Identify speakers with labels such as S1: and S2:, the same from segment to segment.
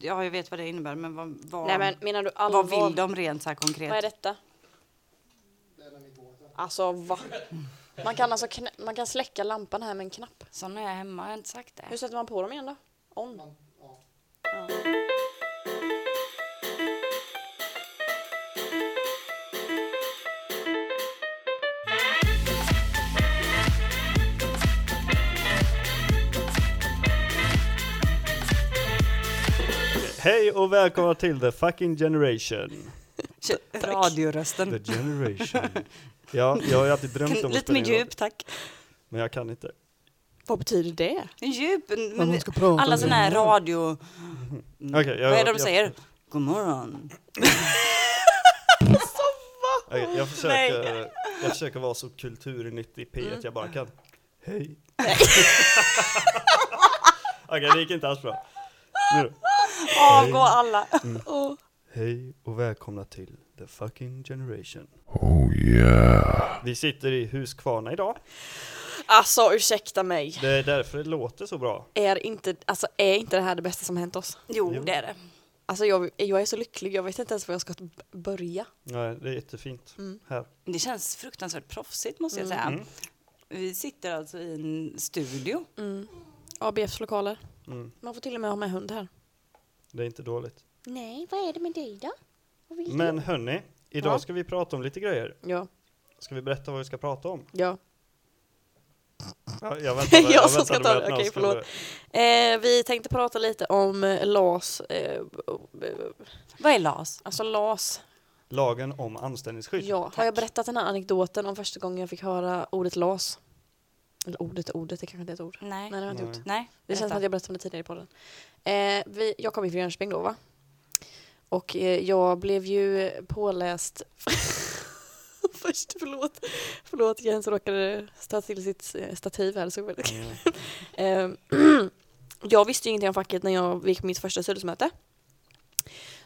S1: Ja, jag vet vad det innebär, men vad, vad,
S2: Nej men menar du allvar?
S1: vad vill de rent så här konkret?
S2: Vad är detta? Alltså va? Man kan alltså knä- man kan släcka lampan här med en knapp.
S1: Sån är jag hemma, jag har inte sagt det.
S2: Hur sätter man på dem igen då? On? Ja.
S3: Hej och välkomna till The Fucking Generation.
S1: Radiorösten.
S3: The Generation. Ja, jag har ju alltid drömt om att
S1: Lite
S3: spela
S1: mer
S3: in radio,
S1: djup, tack.
S3: Men jag kan inte.
S2: Vad betyder det?
S1: En djup, men
S2: man ska prata
S1: alla sådana här radio...
S3: Okej, jag,
S1: vad är det de
S3: jag,
S1: säger? God morgon.
S3: okej, jag, försöker, jag försöker vara så kulturnyttig i P1 jag bara kan. Hej. Okej, det gick inte alls bra. Nu då.
S1: Avgå alla.
S2: Åh.
S3: Hej och välkomna till The Fucking Generation.
S4: Oh yeah.
S3: Vi sitter i Huskvarna idag.
S2: Alltså ursäkta mig.
S3: Det är därför det låter så bra.
S2: Är inte, alltså, är inte det här det bästa som hänt oss?
S1: Jo,
S3: Jo.
S1: det är det.
S2: Alltså jag, jag är så lycklig, jag vet inte ens var jag ska börja.
S3: Nej, det är jättefint
S2: Mm.
S3: här.
S1: Det känns fruktansvärt proffsigt måste jag säga.
S3: Mm.
S1: Vi sitter alltså i en studio.
S2: Mm. ABFs lokaler.
S3: Mm.
S2: Man får till och med ha med hund här.
S3: Det är inte dåligt.
S2: Nej, vad är det med dig då? Vad vill
S3: Men hörni, idag
S2: Ja.
S3: ska vi prata om lite grejer.
S2: Ja,
S3: Ska vi berätta vad vi ska prata om?
S2: ja.
S3: Ja, jag väntade,
S2: Jag
S3: jag
S2: som ska
S3: väntade
S2: ta
S3: med
S2: det.
S3: att någon
S2: Okej,
S3: skulle-
S2: förlåt. Eh, vi tänkte prata lite om eh, LAS. Eh,
S1: Vad är LAS?
S2: alltså LAS.
S3: Lagen om anställningsskydd.
S2: Ja, har jag berättat den här anekdoten om första gången jag fick höra ordet LAS? Eller ordet ordet, det kanske inte är ett ord.
S1: Nej.
S2: Nej, det har jag inte
S3: Nej.
S2: gjort.
S1: Nej.
S2: Det känns som
S1: berätta.
S2: att jag berättade om det tidigare i podden. Eh, vi, jag kom från Jönköping då va? Och eh, jag blev ju påläst Först, förlåt. Förlåt, Jens råkade stöta till sitt eh, stativ här. Så väldigt.
S3: Mm.
S2: Eh, jag visste ju ingenting om facket när jag gick på mitt första styrelsemöte.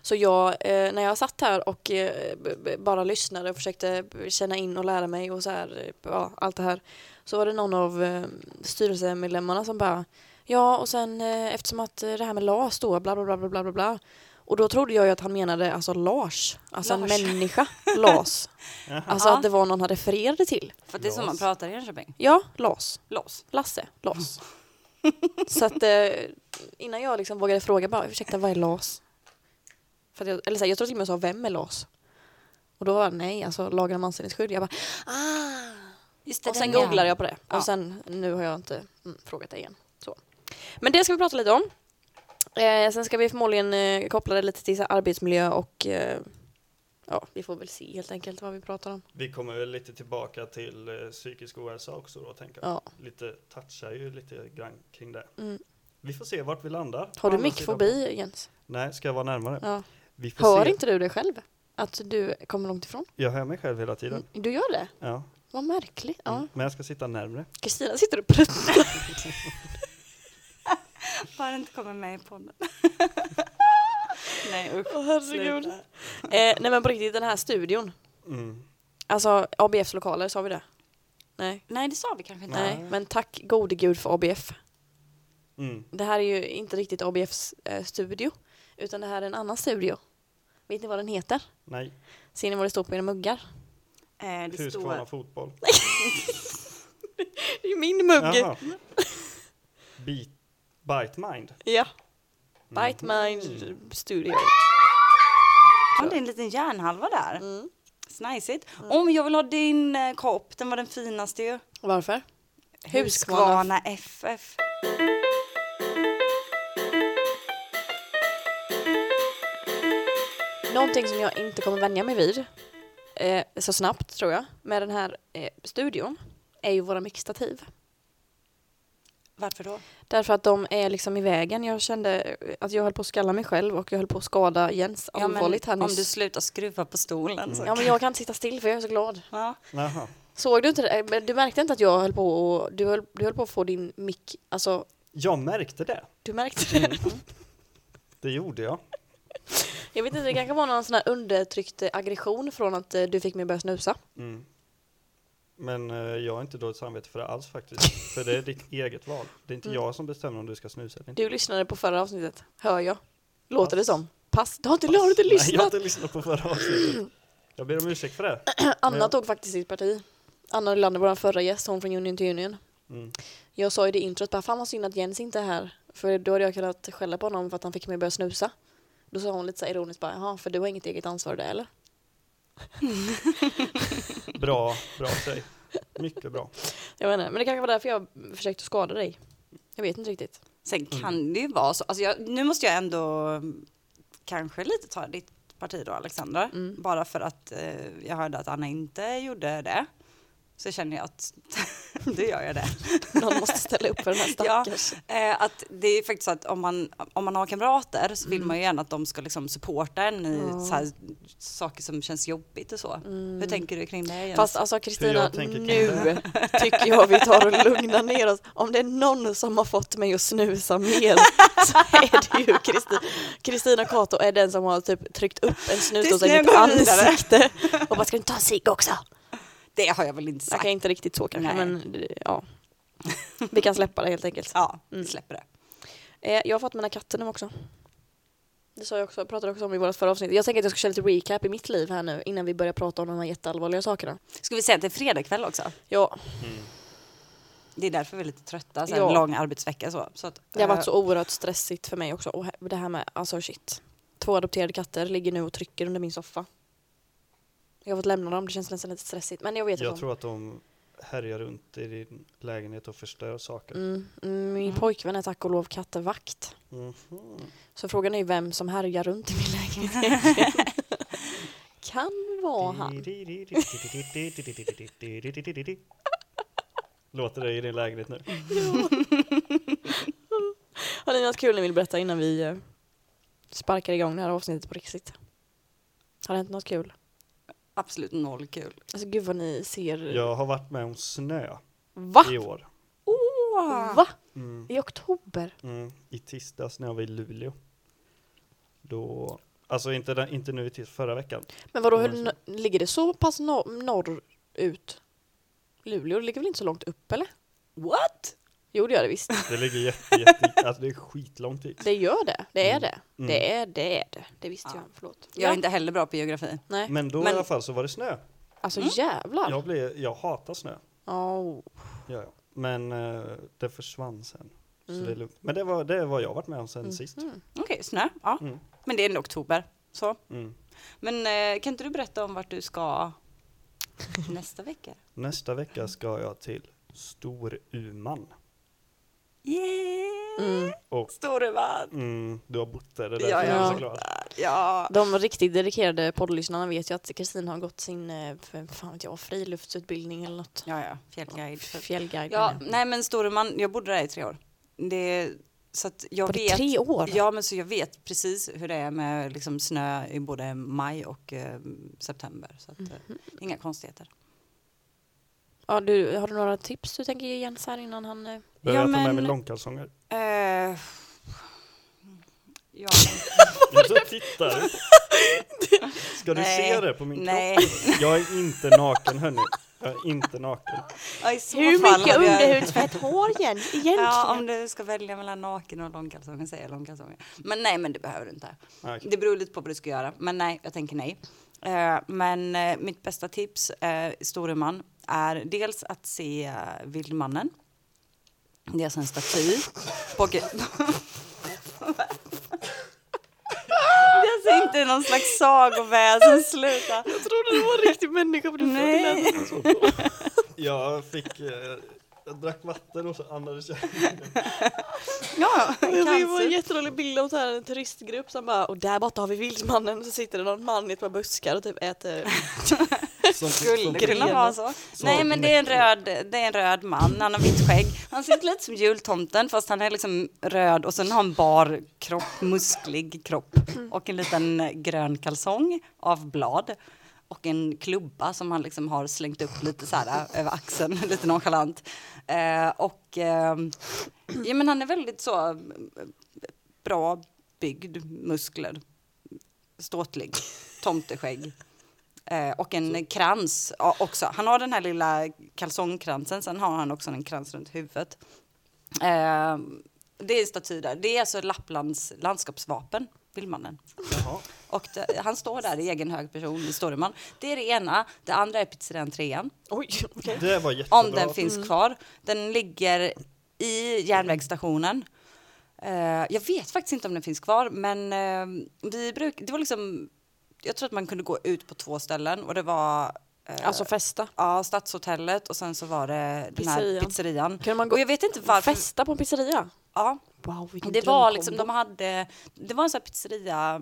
S2: Så jag, eh, när jag satt här och eh, bara lyssnade och försökte känna in och lära mig och så här, ja, allt det här. Så var det någon av eh, styrelsemedlemmarna som bara Ja, och sen eh, eftersom att eh, det här med LAS då, bla bla bla bla bla bla. Och då trodde jag ju att han menade alltså Lars, alltså
S1: Lars.
S2: en människa, LAS. Alltså att det var någon han refererade till.
S1: För att det är så man pratar i Jönköping.
S2: Ja, LAS.
S1: LAS.
S2: Lasse, LAS. så att eh, innan jag liksom vågade fråga bara, ursäkta vad är LAS? För att jag, eller så här, jag tror till och med jag sa, vem är LAS? Och då var det nej, alltså lagen om anställningsskydd. Jag bara, ah!
S1: Just det,
S2: Och sen googlade jag på det.
S1: Ja.
S2: Och sen, nu har jag inte mm, frågat det igen. Men det ska vi prata lite om. Eh, sen ska vi förmodligen eh, koppla det lite till så här, arbetsmiljö och eh, ja, vi får väl se helt enkelt vad vi pratar om.
S3: Vi kommer väl lite tillbaka till eh, psykisk ohälsa också då, tänker jag.
S2: Ja.
S3: Lite, touchar ju lite grann kring det.
S2: Mm.
S3: Vi får se vart vi landar.
S2: Har du mickfobi Jens?
S3: Nej, ska jag vara närmare?
S2: Ja.
S3: Vi får
S2: Hör
S3: se.
S2: inte du det själv? Att du kommer långt ifrån?
S3: Jag hör mig själv hela tiden.
S2: Mm, Du gör det?
S3: Ja.
S2: Vad märkligt. Ja.
S3: Mm. Men jag ska sitta närmre.
S2: Kristina sitter och pruttar.
S1: Bara inte kommer med i podden. Nej usch.
S2: Åh, herregud. Eh, nej men på riktigt, den här studion.
S3: Mm.
S2: Alltså ABFs lokaler, sa vi det? Nej.
S1: Nej det sa vi kanske inte.
S2: Nej, men tack gode gud för ABF.
S3: Mm.
S2: Det här är ju inte riktigt ABFs eh, studio, utan det här är en annan studio. Vet ni vad den heter?
S3: Nej,
S2: Ser ni vad det står på era muggar?
S1: Eh, det
S3: Huskvarna
S1: står...
S3: fotboll.
S2: Det är min mugg!
S3: Jaha. Bite mind.
S2: Ja.
S3: Mm.
S2: Bite Mind Studio.
S1: Ja, det är en liten järnhalva där.
S2: Mm.
S1: Snajsigt. Om jag vill ha din eh, kopp, den var den finaste ju.
S2: Varför?
S1: Huskvarna FF.
S2: Någonting som jag inte kommer vänja mig vid eh, så snabbt tror jag med den här eh, studion är ju våra mixtativ.
S1: Varför då?
S2: Därför att de är liksom i vägen. Jag kände eh, att jag höll på att skalla mig själv och jag höll på att skada Jens
S1: Ja,
S2: allvarligt här
S1: om
S2: nyss.
S1: du slutar skruva på stolen så
S2: Ja men jag kan inte sitta still för jag är så glad.
S1: Ja.
S3: Jaha.
S2: Såg du inte det? Men Du märkte inte att jag höll på och du höll, du höll på att få din mick, alltså
S3: Jag märkte det.
S2: du märkte det?
S3: Det gjorde jag.
S2: Jag vet inte, det kanske var någon sån här undertryckt eh, aggression från att eh, du fick mig att börja snusa.
S3: Mm. Men eh, jag har inte dåligt samvete för det alls faktiskt. för det är ditt eget val. Det är inte
S2: Mm.
S3: jag som bestämmer om du ska snusa eller inte.
S2: Du lyssnade på förra avsnittet, hör jag. Låter det
S3: Pass.
S2: som. Pass. Du har inte, har du inte
S3: Nej, jag har
S2: lyssnat?
S3: inte lyssnat på förra avsnittet. Jag ber om ursäkt för det.
S2: Anna
S3: jag-
S2: tog faktiskt sitt parti. Anna Nylander, vår förra gäst, hon från Union to Union.
S3: Mm.
S2: Jag sa i det introt bara, fan vad synd att Jens inte är här. För då hade jag kunnat skälla på honom för att han fick mig att börja snusa. Då sa hon lite så ironiskt bara, jaha, för du har inget eget ansvar där eller?
S3: Bra, bra tjej. Mycket bra.
S2: Jag inte, men det kanske var därför jag försökte skada dig. Jag vet inte riktigt.
S1: Sen
S3: Mm.
S1: kan det ju vara så, alltså jag, nu måste jag ändå mm, kanske lite ta ditt parti då Alexandra.
S2: Mm.
S1: Bara för att eh, jag hörde att Anna inte gjorde det. Så känner jag att då gör jag det.
S2: Någon måste ställa upp för den här
S1: Ja,
S2: stackars.
S1: eh, att det är faktiskt så att om man, om man har kamrater så vill
S2: Mm.
S1: man ju gärna att de ska liksom supporta en i
S2: Ja.
S1: så här, saker som känns jobbigt och så. Hur tänker du kring det Jens?
S2: Mm. Fast alltså Kristina, nu tycker jag vi tar och lugnar ner oss. Om det är någon som har fått mig att snusa mer så är det ju Kristina. Kristina Kato är den som har typ tryckt upp en snusdosa i
S1: nu
S2: mitt
S1: går vi vidare.
S2: ansikte och bara ska du inte ta en cigg också?
S1: Det har jag väl inte sagt.
S2: Okej, inte riktigt så kanske
S1: Nej.
S2: men ja. Vi kan släppa det helt enkelt.
S1: Ja,
S2: Mm.
S1: vi släpper det.
S2: Eh, Jag har fått mina katter nu också. Det sa jag också, pratade också om i vårt förra avsnitt. Jag tänker att jag ska köra lite recap i mitt liv här nu innan vi börjar prata om de här jätteallvarliga sakerna.
S1: Ska vi säga att det är fredagkväll också?
S2: Ja,
S1: Det är därför vi är lite trötta, så
S2: Ja.
S1: en lång arbetsvecka så. så att,
S2: Det har
S1: eh,
S2: varit så oerhört stressigt för mig också. Och det här med, alltså shit. Två adopterade katter ligger nu och trycker under min soffa. Jag har fått lämna dem, det känns nästan lite stressigt. Men jag vet
S3: Jag tror att de härjar runt i din lägenhet och förstör saker.
S2: Mm, mm, min
S1: Mm.
S2: pojkvän är tack och lov kattevakt.
S3: Mhm.
S2: Så frågan är ju vem som härjar runt i min lägenhet. kan vara han.
S3: Låter det i din lägenhet nu?
S2: Har ni något kul ni vill berätta innan vi eh, sparkar igång det här avsnittet på riktigt? Har det hänt något kul?
S1: Absolut noll kul.
S2: Alltså gud vad ni ser.
S3: Jag har varit med om snö
S2: Va?
S3: i år.
S2: Va?
S3: Mm.
S2: I oktober?
S3: Mm. I tisdags när jag var i Luleå. Då, alltså inte, den, inte nu i tisdags, förra veckan.
S2: Men vadå, hur, n- ligger det så pass nor- norrut? Luleå ligger väl inte så långt upp eller?
S1: What?
S2: Jo det gör det visst.
S3: Det ligger jätte, jätte, alltså det är skitlångt dit.
S2: Det gör det. Det är
S3: Mm.
S2: det.
S3: Mm.
S2: Det är det. Är det. det visste
S1: Ja.
S2: jag. Förlåt.
S1: Jag är inte heller bra på geografi.
S2: Nej.
S3: Men då
S1: Men-
S3: i alla fall så var det snö.
S2: Alltså
S1: Mm.
S2: jävlar.
S3: Jag, blev, jag hatar snö.
S2: Oh.
S3: Ja, ja. Men eh, det försvann sen. Så
S2: Mm.
S3: det är lugnt. Men det var, det vad jag varit med om sen sist.
S2: Mm.
S1: Okej, snö. Ja.
S3: Mm.
S1: Men det är ändå oktober. Så.
S3: Mm.
S1: Men eh, kan inte du berätta om vart du ska nästa vecka?
S3: Nästa vecka ska jag till Storuman.
S1: Yeah!
S2: Mm.
S3: Och
S1: Storuman!
S3: mm, du har bott där, det är därför
S1: Ja,
S3: jag är
S2: ja.
S3: så glad.
S1: Ja.
S2: De riktigt dedikerade poddlyssnarna vet ju att Kristin har gått sin eh, fan vet jag, friluftsutbildning eller något.
S1: Ja, ja. Fjällguide.
S2: Fjällguide.
S1: Ja, nej men Storuman, jag bodde där i tre år. Det, så att jag
S2: Var det
S1: vet.
S2: tre år?
S1: Ja, men så jag vet precis hur det är med liksom snö i både maj och eh, september. Så att, eh,
S2: Mhm.
S1: inga konstigheter.
S2: Ja, du, har du några tips du tänker ge Jens här innan han... eh,
S3: Behöver
S1: Ja,
S3: jag ta med
S1: men-
S3: mig långkalsonger?
S1: Eh, ja,
S3: så tittar du. Ska du
S1: Nej,
S3: se det på min
S1: nej.
S3: kropp? Jag är inte naken hörni. Jag är inte naken.
S1: Ja, i så
S2: Hur
S1: fall
S2: mycket underhudsfett har Jens egentligen?
S1: Ja, om du ska välja mellan naken och långkalsonger säger jag långkalsonger. Men nej, men det behöver du inte.
S3: Okej.
S1: Det beror lite på vad du ska göra. Men nej, jag tänker nej. Eh, men eh, mitt bästa tips, eh, Storuman, är dels att se uh, Vildmannen. Det är alltså en staty. På, det är alltså inte någon slags sagoväsen, sluta.
S2: Jag trodde det var en riktig människa för du
S1: Nej.
S3: Jag fick, eh, jag drack vatten och så andades jag.
S1: Ja,
S2: Jag fick en
S1: cancer.
S2: jätterolig bild av så här en turistgrupp som bara och där borta har vi Vildmannen och så sitter det någon man i ett par buskar och typ äter
S3: Som,
S1: Skulle kunna vara så. Nej men det är, en röd, det är en röd man, han har vitt skägg. Han ser lite som jultomten fast han är liksom röd och sen har han bar kropp, musklig kropp och en liten grön kalsong av blad och en klubba som han liksom har slängt upp lite så här över axeln, lite nonchalant. Eh, och eh, ja, men han är väldigt så eh, bra byggd, muskler, ståtlig, tomteskägg. Eh, och en krans ja, också. Han har den här lilla kalsongkransen, sen har han också en krans runt huvudet. Eh, det är staty där. Det är alltså Lapplands landskapsvapen. vill mannen.
S3: Jaha.
S1: Och det, han står där i egen hög person i Storuman. Det är det ena. Det andra är pizzerian Trean.
S2: Oj, okej.
S3: Det var jättebra.
S1: Om den finns kvar. Den ligger i järnvägsstationen. Eh, jag vet faktiskt inte om den finns kvar, men eh, vi bruk, det var liksom, jag tror att man kunde gå ut på två ställen och det var eh,
S2: Alltså festa.
S1: ja, Stadshotellet och sen så var det den här
S2: Pizzerian.
S1: pizzerian.
S2: Kunde man gå
S1: Och jag vet inte varför.
S2: Festa på en pizzeria?
S1: Ja,
S2: Wow, vilken
S1: det var liksom, de hade, det var en sån här pizzeria,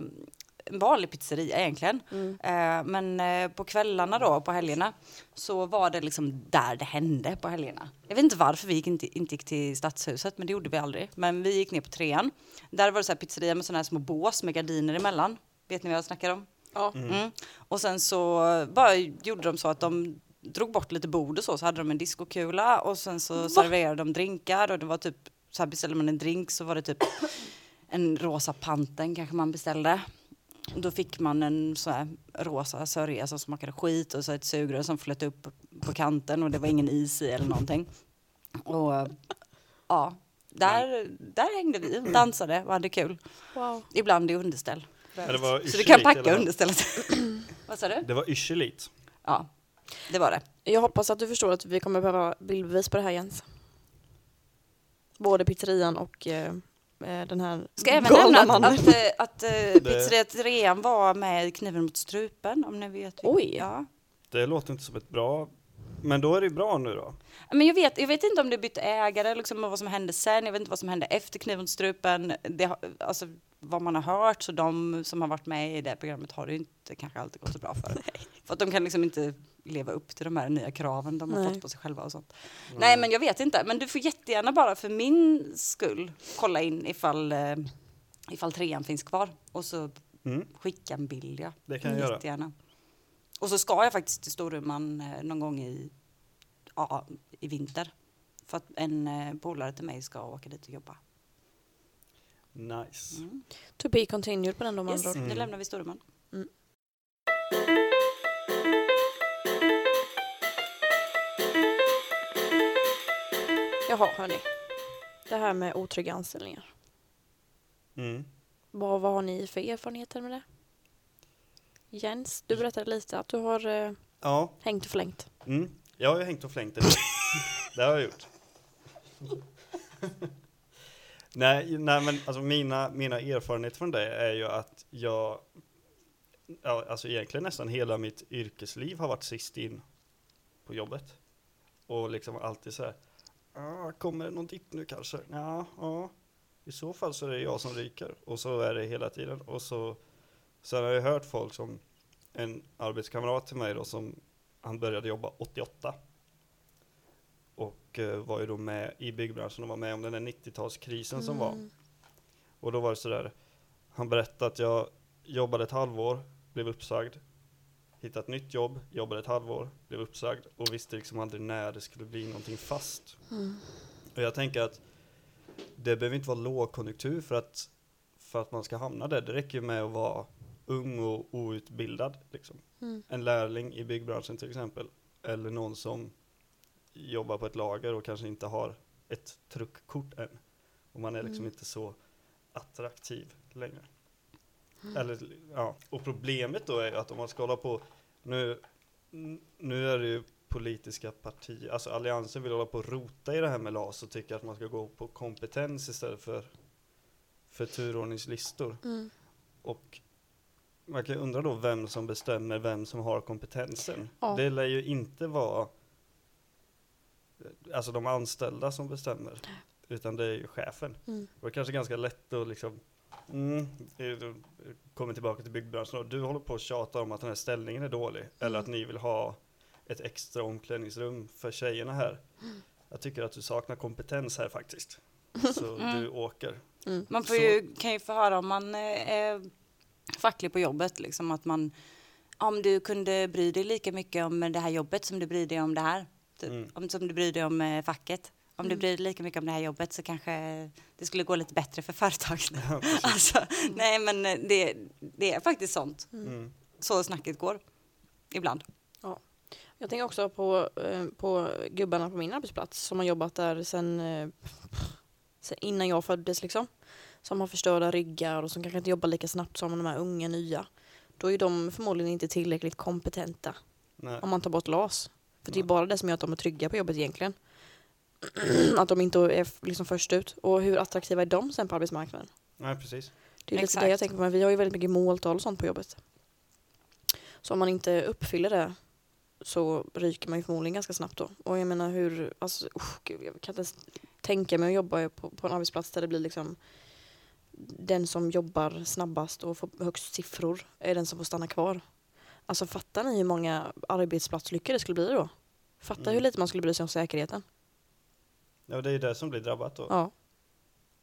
S1: en vanlig pizzeria egentligen.
S2: Mm.
S1: Eh, men eh, på kvällarna då, på helgerna, så var det liksom där det hände på helgerna. Jag vet inte varför vi gick inte, inte gick till Stadshuset, men det gjorde vi aldrig. Men vi gick ner på trean. Där var det så här pizzeria med såna här små bås med gardiner emellan. Vet ni vad jag snackar om?
S2: Ja.
S1: Mm. Och sen så bara gjorde de så att de drog bort lite bord och så, så hade de en diskokula och sen så serverade de drinkar och det var typ, så här beställde man en drink så var det typ en rosa panten kanske man beställde. Och Då fick man en så här rosa sörja som smakade skit och så ett sugrör som flöt upp på kanten och det var ingen is i eller någonting. Och ja, där, där hängde vi och dansade och hade kul.
S2: Wow.
S1: Ibland i underställ.
S3: Ja, det var
S1: Så du kan packa understället. Vad sa du?
S3: Det var yrsligt.
S1: Ja, det var det.
S2: Jag hoppas att du förstår att vi kommer behöva bildbevis på det här Jens. Både pizzerian och eh, eh, den här
S1: Ska även nämna att,
S2: mannen.
S1: att, eh, att eh, pizzeria Trean var med Kniven mot strupen, om ni vet.
S2: Oj.
S1: Ja.
S3: Det låter inte som ett bra... Men då är det ju bra nu då.
S1: Men jag vet, jag vet inte om det bytte ägare, liksom, och vad som hände sen. Jag vet inte vad som hände efter Kniven strupen. Det, har- alltså, vad man har hört, så de som har varit med i det programmet har det ju inte kanske alltid gått så bra för. För att de kan liksom inte leva upp till de här nya kraven de har
S2: Nej.
S1: fått på sig själva och sånt. Nej, men jag vet inte. Men du får jättegärna bara för min skull kolla in ifall, eh, ifall trean finns kvar. Och så
S3: Mm.
S1: skicka en bild, ja.
S3: Det kan jag göra.
S1: Jättegärna. Och så ska jag faktiskt till Storuman eh, någon gång i, ja, i vinter. För att en eh, polare till mig ska åka dit och jobba.
S3: Nice.
S1: Mm.
S2: To be continued på den de
S1: Yes,
S3: Mm.
S1: lämnar vi Storuman.
S2: Jaha, hörni. Det här med otrygga anställningar.
S3: Mm.
S2: Vad, vad har ni för erfarenheter med det? Jens, du berättade lite att du har eh,
S3: Ja,
S2: hängt och flängt.
S3: mm. jag har ju hängt och flängt det. det har jag gjort nej, nej, men alltså mina, mina erfarenheter från det är ju att jag, ja, alltså egentligen nästan hela mitt yrkesliv har varit sist in på jobbet. Och liksom alltid så här, ah, kommer det någon dipp nu kanske? Ja, ja. I så fall så är det jag som ryker. Och så är det hela tiden. Och så, sen har jag hört folk som, en arbetskamrat till mig då som, han började jobba 88. Och eh, var ju då med i byggbranschen och var med om den där 90-talskrisen som var.
S2: Mm.
S3: Och då var det sådär, han berättade att jag jobbade ett halvår, blev uppsagd, hittade ett nytt jobb, jobbade ett halvår, blev uppsagd och visste liksom aldrig när det skulle bli någonting fast.
S2: Mm.
S3: Och jag tänker att det behöver inte vara lågkonjunktur för att, för att man ska hamna där. Det räcker ju med att vara ung och outbildad. Liksom.
S2: Mm.
S3: En lärling i byggbranschen till exempel. Eller någon som jobbar på ett lager och kanske inte har ett truckkort än. Och man är liksom
S2: Mm.
S3: inte så attraktiv längre. Eller, ja. Och problemet då är ju att om man ska hålla på, nu, nu är det ju politiska partier, alltså alliansen vill hålla på och rota i det här med LAS och tycker att man ska gå på kompetens istället för, för turordningslistor.
S2: Mm.
S3: Och man kan ju undra då vem som bestämmer vem som har kompetensen.
S2: Ja.
S3: Det lär ju inte vara alltså de anställda som bestämmer, utan det är ju chefen.
S2: Mm.
S3: Och det är kanske ganska lätt att liksom Mm, det- kommer tillbaka till byggbranschen och du håller på att tjata om att den här ställningen är dålig eller att ni vill ha ett extra omklädningsrum för tjejerna här. Jag tycker att du saknar kompetens här faktiskt. Så
S1: Mm.
S3: du åker.
S2: Mm.
S1: Man ju, kan ju få höra om man eh, är facklig på jobbet, liksom att man om du kunde bry dig lika mycket om det här jobbet som du bryr dig om det här. Typ.
S3: Mm.
S1: Om, som du bryr dig om eh, facket. Om du
S2: Mm.
S1: bryr dig lika mycket om det här jobbet så kanske det skulle gå lite bättre för företaget.
S3: Ja,
S1: alltså, nej men eh, det, det är faktiskt sånt.
S3: Mm.
S1: Så snacket går. Ibland.
S2: Jag tänker också på, eh, på gubbarna på min arbetsplats som har jobbat där sen, eh, sen innan jag föddes liksom. som har förstörda ryggar och som kanske inte jobbar lika snabbt som de här unga nya. Då är de förmodligen inte tillräckligt kompetenta
S3: Nej.
S2: om man tar bort LAS. För det är bara det som gör att de är trygga på jobbet egentligen. att de inte är liksom först ut. Och hur attraktiva är de sen på arbetsmarknaden?
S3: Nej, precis.
S2: Det är lite
S1: Exakt.
S2: det jag tänker på. Men vi har ju väldigt mycket måltal och sånt på jobbet. Så om man inte uppfyller det så ryker man ju förmodligen ganska snabbt då. Och jag menar hur, alltså, usch, gud, jag kan inte ens tänka mig att jobba på, på en arbetsplats där det blir liksom den som jobbar snabbast och får högst siffror är den som får stanna kvar. Alltså fattar ni hur många arbetsplatsolyckor det skulle bli då? Fatta
S3: Mm.
S2: hur lite man skulle bry sig om säkerheten.
S3: Ja, det är ju det som blir drabbat då.
S2: Ja.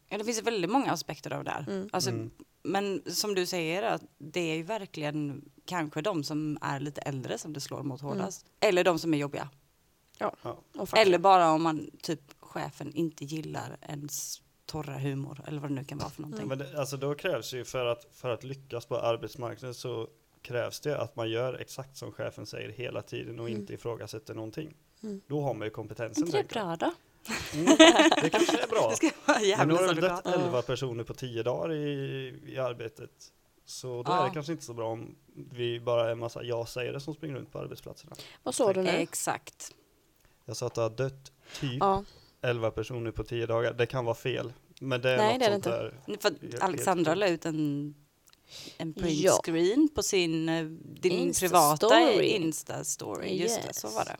S1: Ja, det finns väldigt många aspekter av det här.
S2: Mm.
S1: Alltså,
S3: Mm.
S1: Men som du säger, att det är ju verkligen kanske de som är lite äldre som det slår mot hårdast. Eller de som är jobbiga.
S2: Och faktiskt-
S1: Eller bara om man, typ chefen inte gillar ens torra humor eller vad det nu kan vara för någonting.
S3: Men det, alltså då krävs ju för att, för att lyckas på arbetsmarknaden så krävs det att man gör exakt som chefen säger hela tiden och
S2: Mm.
S3: inte ifrågasätter någonting.
S2: Mm.
S3: Då har man ju kompetensen.
S1: inte det bra då?
S3: Mm, det kanske är bra.
S1: Det ska vara
S3: Men nu har du
S1: advokat.
S3: dött 11 personer på 10 dagar i, i arbetet. Så då är
S1: Ja.
S3: det kanske inte så bra om vi bara är en massa ja-sägare som springer runt på arbetsplatserna.
S2: Vad sa du nu?
S1: Exakt.
S3: Jag sa att det har dött typ
S2: Ja,
S3: 11 personer på 10 dagar. Det kan vara fel. Men det är
S2: Nej,
S3: något
S2: det är det
S3: sånt
S2: inte.
S3: där.
S1: För Alexandra la ut en, en
S2: Ja.
S1: printscreen på sin eh, din
S2: Insta
S1: privata
S2: story.
S1: Insta-story. Just det, så
S2: Yes.
S1: var det.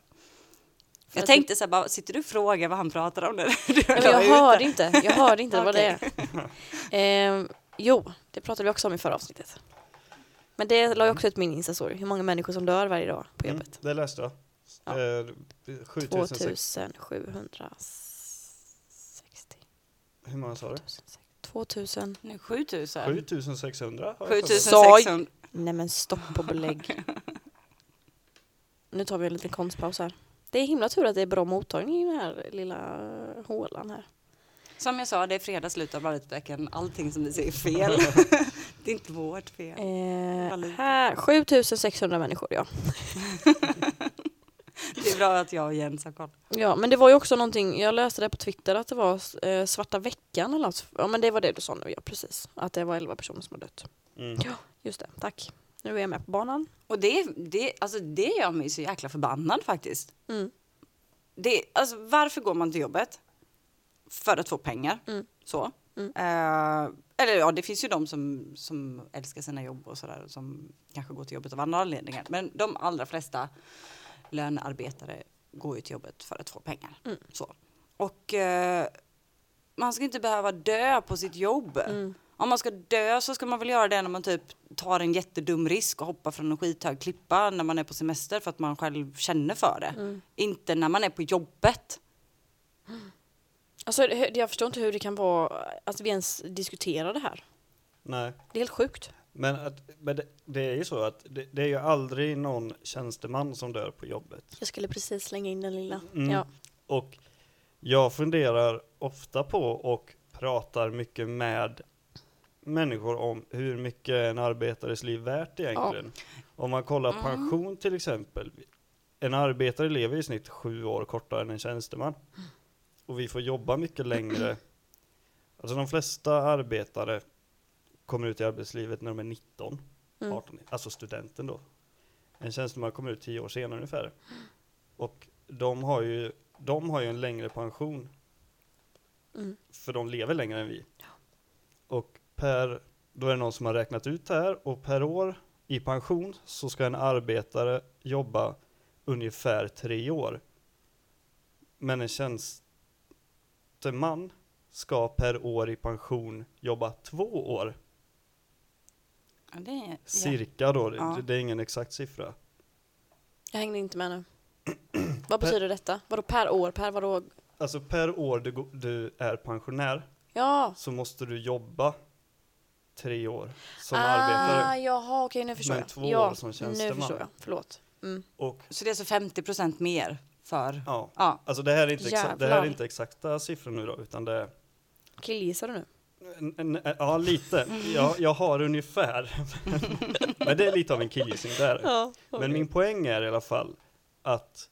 S2: För
S1: Jag
S2: att
S1: tänkte så här, bara, sitter du och frågar vad han pratar om nu?
S2: Jag
S1: ut
S2: hörde inte, jag hörde inte vad det är. Ehm, jo, det pratade vi också om i förra avsnittet. Men det la jag också ut min Insta-story, hur många människor som dör varje dag på
S3: Mm,
S2: jobbet.
S3: det läste jag.
S2: Ja.
S3: Eh, 7600.
S2: 2760.
S3: Hur många sa du?
S2: 2000.
S1: Nu, 7000.
S3: 7600? har jag fått.
S1: 7600.
S2: Nej men stopp och belägg. nu tar vi en liten konstpaus här. Det är himla tur att det är bra mottagning i den här lilla hålan här.
S1: Som jag sa, det är fredag, slut av Bladutvecken. Allting som ni säger är fel. det är inte vårt fel.
S2: Eh, här, 7600 människor ja.
S1: Det är bra att jag och Jens har koll.
S2: Ja, men det var ju också någonting, jag läste det på Twitter att det var eh, svarta veckan eller något. Ja, men det var det du sa nu, ja precis. Att det var 11 personer som har dött.
S3: Mm.
S2: Just det, tack. Nu är jag med på banan.
S1: Och det, det, alltså det gör mig så jäkla förbannad faktiskt.
S2: Mm.
S1: Det, alltså, varför går man till jobbet? För att få pengar.
S2: Mm.
S1: Så.
S2: Mm.
S1: Eh, eller ja, det finns ju de som, som älskar sina jobb och sådär. Som kanske går till jobbet av andra anledningar. Men de allra flesta lönearbetare går ju till jobbet för att få pengar.
S2: Mm.
S1: Så. Och eh, man ska inte behöva dö på sitt jobb.
S2: Mm.
S1: Om man ska dö så ska man väl göra det när man typ tar en jättedum risk och hoppar från en skithög klippa när man är på semester för att man själv känner för det.
S2: Mm.
S1: Inte när man är på jobbet.
S2: Alltså, jag förstår inte hur det kan vara att vi ens diskuterar det här.
S3: Nej.
S2: Det är helt sjukt.
S3: Men, att, men det, det är ju så att det, det är ju aldrig någon tjänsteman som dör på jobbet.
S2: Jag skulle precis slänga in den lilla.
S3: Mm.
S2: Ja.
S3: Och jag funderar ofta på och pratar mycket med människor om hur mycket är en arbetares liv värt egentligen. Om man kollar
S1: Mm.
S3: pension till exempel. En arbetare lever i snitt sju år kortare än en tjänsteman. Och vi får jobba mycket längre. Alltså de flesta arbetare kommer ut i arbetslivet när de är 19,
S2: Mm.
S3: 18, alltså studenten då. En tjänsteman kommer ut tio år senare ungefär. Och de har ju, de har ju en längre pension.
S2: Mm.
S3: För de lever längre än vi. Och per, då är det någon som har räknat ut det här och per år i pension så ska en arbetare jobba ungefär tre år. Men en tjänsteman ska per år i pension jobba två år.
S1: Ja, det är, ja.
S3: Cirka då, det,
S1: Ja.
S3: det är ingen exakt siffra.
S2: Jag hängde inte med nu. Vad betyder detta? Vadå per år? Per vadå?
S3: Alltså per år du, du är pensionär
S2: Ja.
S3: så måste du jobba tre år som
S2: ah,
S3: arbetare.
S2: Jaha, okej nu förstår
S3: Men
S2: jag.
S3: två
S2: ja,
S3: år som
S2: nu
S3: tjänsteman.
S2: förstår jag. Förlåt. Mm.
S3: Och
S1: Så det är alltså 50 procent mer för...
S3: ja,
S1: Ja.
S3: alltså det här är inte, exa- det här är inte exakta siffror nu då, utan det är
S2: Killgissar du nu?
S3: Ja lite. Jag, jag har ungefär. Men det är lite av en killgissning där.
S2: Ja.
S3: Men min poäng är i alla fall att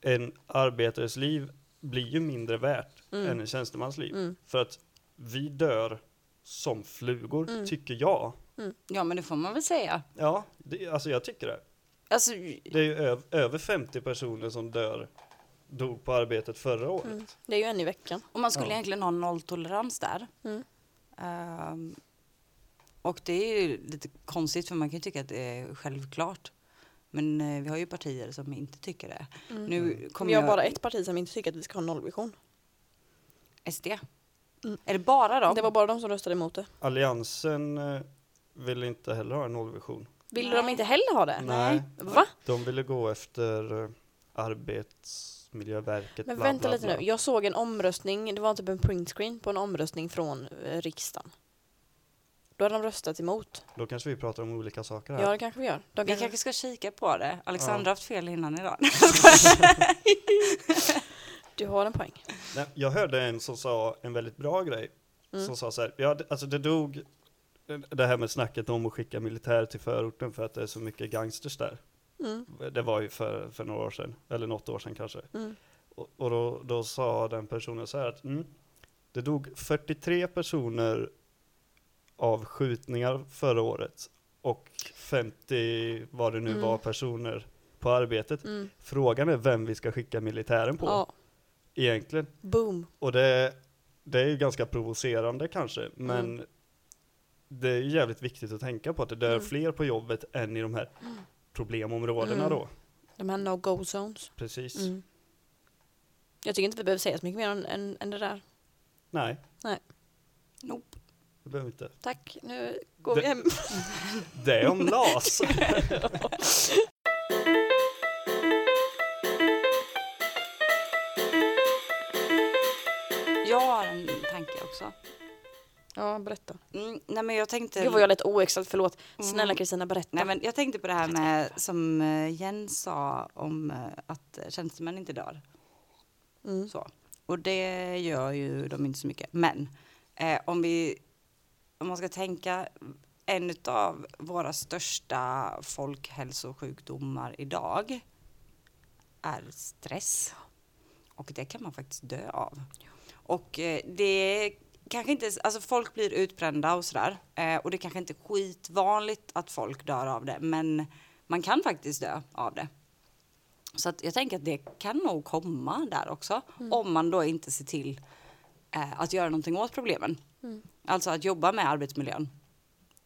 S3: en arbetares liv blir ju mindre värt
S2: Mm.
S3: än en tjänstemans liv.
S2: Mm.
S3: För att vi dör som flugor,
S2: Mm.
S3: tycker jag.
S1: Ja, men det får man väl säga.
S3: Ja, det, alltså jag tycker det.
S1: Alltså,
S3: Det är ju öv, över 50 personer som dör, dog på arbetet förra året.
S2: Mm. Det är ju en i veckan.
S1: och man skulle
S3: Ja.
S1: egentligen ha nolltolerans där.
S2: Mm.
S1: Ehm, och det är ju lite konstigt för man kan ju tycka att det är självklart. Men eh, vi har ju partier som inte tycker det. Nu kommer
S2: Vi har
S1: jag,
S2: bara ett parti som inte tycker att vi ska ha nollvision.
S1: SD.
S2: Mm.
S1: Är det bara dem?
S2: Det var bara de som röstade emot det.
S3: Alliansen eh, vill inte heller ha en nollvision.
S2: Ville
S1: Nej.
S2: de inte heller ha det?
S3: Nej.
S2: Va?
S3: De ville gå efter eh, Arbetsmiljöverket.
S2: Men
S3: bla,
S2: vänta
S3: bla,
S2: lite
S3: bla.
S2: nu. Jag såg en omröstning, det var typ en printscreen på en omröstning från eh, riksdagen. Då hade de röstat emot.
S3: Då kanske vi pratar om olika saker här.
S2: Ja, det kanske vi gör. De
S1: Vi
S2: kanske...
S1: kanske ska kika på det. Alexandra
S3: Ja.
S1: har haft fel innan idag.
S2: Du har en poäng.
S3: Nej, jag hörde en som sa en väldigt bra grej.
S2: Mm.
S3: Som sa så här, ja, det- alltså det dog det här med snacket om att skicka militär till förorten för att det är så mycket gangsters där.
S2: Mm.
S3: Det var ju för, för några år sedan, eller något år sedan kanske.
S2: Mm.
S3: Och, och då, då sa den personen så här att mm, det dog 43 personer av skjutningar förra året och 50 vad det nu
S2: Mm.
S3: var personer på arbetet.
S2: Mm.
S3: Frågan är vem vi ska skicka militären på
S2: Ja,
S3: egentligen.
S2: boom.
S3: Och det, det är ju ganska provocerande kanske, men
S2: Mm.
S3: det är ju jävligt viktigt att tänka på att det dör
S2: Mm.
S3: fler på jobbet än i de här problemområdena
S2: Mm.
S3: då.
S2: De här no-go zones.
S3: Precis.
S2: Mm. Jag tycker inte vi behöver säga så mycket mer än, än, än det där.
S3: Nej,
S1: Nope.
S3: det behöver vi inte.
S2: Tack, nu går
S3: Det-
S2: vi hem.
S3: Det är om LAS.
S1: Jag har en tanke också.
S2: Ja, berätta.
S1: Mm, nej men jag tänkte...
S2: Gud vad jag lät oexakt, förlåt. Snälla
S1: Mm.
S2: Kristina, berätta.
S1: Nej men jag tänkte på det här med som eh, Jens sa om eh, att tjänstemän inte dör.
S2: Mm.
S1: Så. Och det gör ju de inte så mycket. Men eh, om vi om man ska tänka en av våra största folkhälsosjukdomar idag är stress. Och det kan man faktiskt dö av. Och eh, det kanske inte, alltså folk blir utbrända och sådär. Eh, och det kanske inte är skitvanligt att folk dör av det. Men man kan faktiskt dö av det. Så att jag tänker att det kan nog komma där också. Om man då inte ser till eh, att göra någonting åt problemen.
S2: Mm.
S1: Alltså att jobba med arbetsmiljön.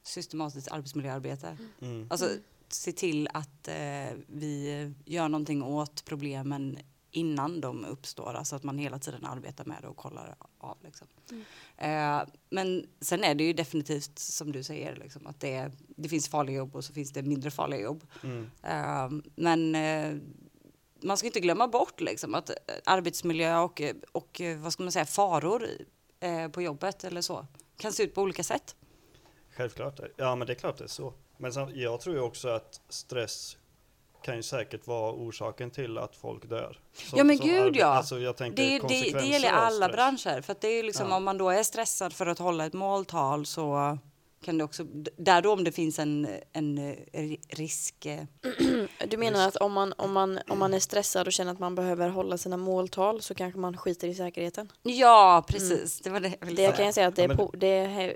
S1: Systematiskt arbetsmiljöarbete.
S3: Mm.
S1: Alltså se till att eh, vi gör någonting åt problemen innan de uppstår. Alltså att man hela tiden arbetar med det och kollar av. Liksom. Eh, men sen är det ju definitivt som du säger, liksom, att det, det finns farliga jobb och så finns det mindre farliga jobb.
S3: Mm.
S1: Eh, men eh, man ska inte glömma bort liksom, att eh, arbetsmiljö och, och eh, vad ska man säga, faror eh, på jobbet eller så kan se ut på olika sätt.
S3: Självklart. Ja, men det är klart det är så. Men jag tror ju också att stress kan ju säkert vara orsaken till att folk dör. Som-
S1: Ja, men gud, ja.
S3: Alltså, jag tänker
S1: Det, det, det gäller alla branscher. För det är liksom,
S3: Ja.
S1: om man då är stressad för att hålla ett måltal så kan det också, där då om det finns en, en eh, risk. eh,
S2: Du menar att om man, om, man, om man är stressad och känner att man behöver hålla sina måltal så kanske man skiter i säkerheten?
S1: Ja, precis. Det var det jag ville
S2: Det
S1: säga.
S2: kan jag säga att det
S3: Ja,
S2: är,
S3: men-
S2: på, det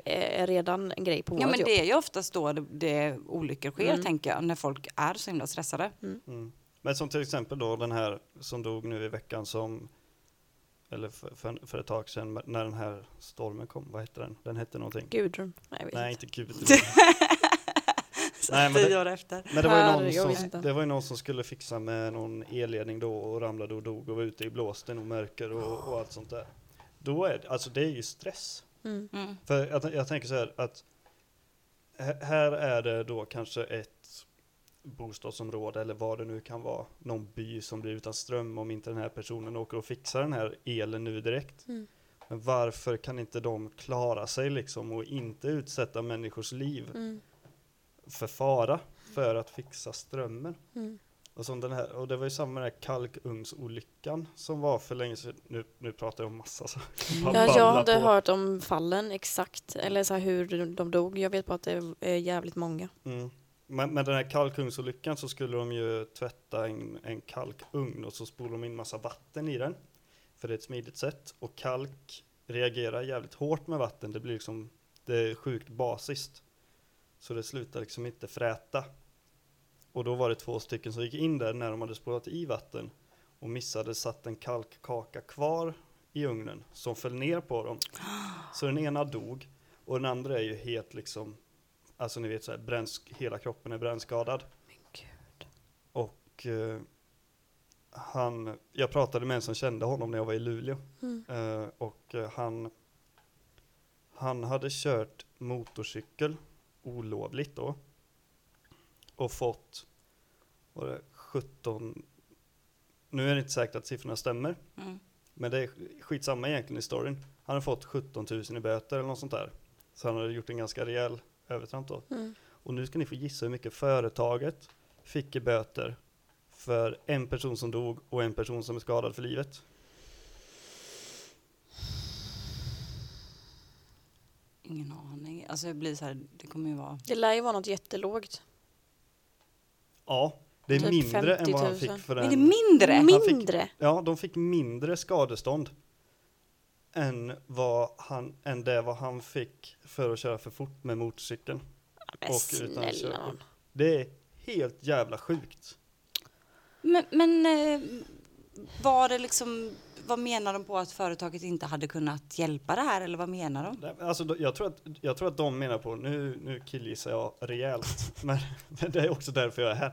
S2: är redan en grej på
S1: Ja,
S2: vårt
S1: men
S2: jobb.
S1: det är ju oftast då det, det olyckor sker,
S2: Mm.
S1: tänker jag, när folk är så himla stressade.
S3: Mm. Men som till exempel då den här som dog nu i veckan som eller för, för, för ett tag sedan när den här stormen kom, vad hette den? Den hette någonting.
S2: Gudrun? Nej, jag vet
S3: Nej,
S2: inte.
S3: inte Gud.
S1: Så
S3: Nej, men det-
S1: år efter.
S3: Men det var, ju någon som, det var ju någon som skulle fixa med någon elledning då och ramlade och dog och var ute i blåsten och mörker och, och allt sånt där. Då är det, alltså det är ju stress.
S2: Mm.
S1: Mm.
S3: För jag, jag tänker så här att här är det då kanske ett bostadsområde eller vad det nu kan vara, någon by som blir utan ström om inte den här personen åker och fixar den här elen nu direkt.
S2: Mm.
S3: Men varför kan inte de klara sig liksom och inte utsätta människors liv
S2: Mm.
S3: för fara för att fixa strömmen?
S2: Mm.
S3: Och, som den här, och det var ju samma med den här kalkugnsolyckan som var för länge sedan. Nu, nu pratar jag om massa så.
S2: Ja, jag hade hört om fallen exakt, eller så här hur de dog. Jag vet bara att det är jävligt många.
S3: Mm. Men med den här kalkugnsolyckan så skulle de ju tvätta en, en kalkugn och så spolar de in massa vatten i den. För det är ett smidigt sätt. Och kalk reagerar jävligt hårt med vatten. Det blir liksom, det är sjukt basiskt. Så det slutar liksom inte fräta. Och då var det två stycken som gick in där när de hade spolat i vatten och missade satt en kalkkaka kvar i ugnen som föll ner på dem. Så den ena dog och den andra är ju helt liksom, alltså ni vet så här, bränns, hela kroppen är brännskadad.
S2: Men gud.
S3: Och eh, han, jag pratade med en som kände honom när jag var i Luleå.
S2: Mm.
S3: Eh, och eh, han, han hade kört motorcykel olovligt då. Och fått, var det 17, nu är det inte säkert att siffrorna stämmer.
S1: Mm.
S3: Men det är skitsamma egentligen i storyn. Han har fått 17 000 i böter eller något sånt där. Så han hade gjort en ganska rejäl övertramp då.
S2: Mm.
S3: Och nu ska ni få gissa hur mycket företaget fick i böter för en person som dog och en person som är skadad för livet.
S1: Ingen aning. Alltså det blir så här, det kommer ju vara...
S2: Det lär ju vara något jättelågt.
S3: Ja, det är
S2: Typ
S3: mindre än vad han
S2: 50 000.
S3: fick för
S1: Är
S3: den.
S1: det mindre?
S3: Han fick-
S2: Mindre?
S3: Ja, de fick mindre skadestånd än, vad han, än det vad han fick för att köra för fort med motorcykeln.
S2: Men
S3: Och utan körkort. Det är helt jävla sjukt.
S1: Men, men eh, var det liksom, vad menar de på att företaget inte hade kunnat hjälpa det här eller vad menar de?
S3: Alltså, jag, tror att, jag tror att de menar på, nu, nu killgissar jag rejält, men, men det är också därför jag är här.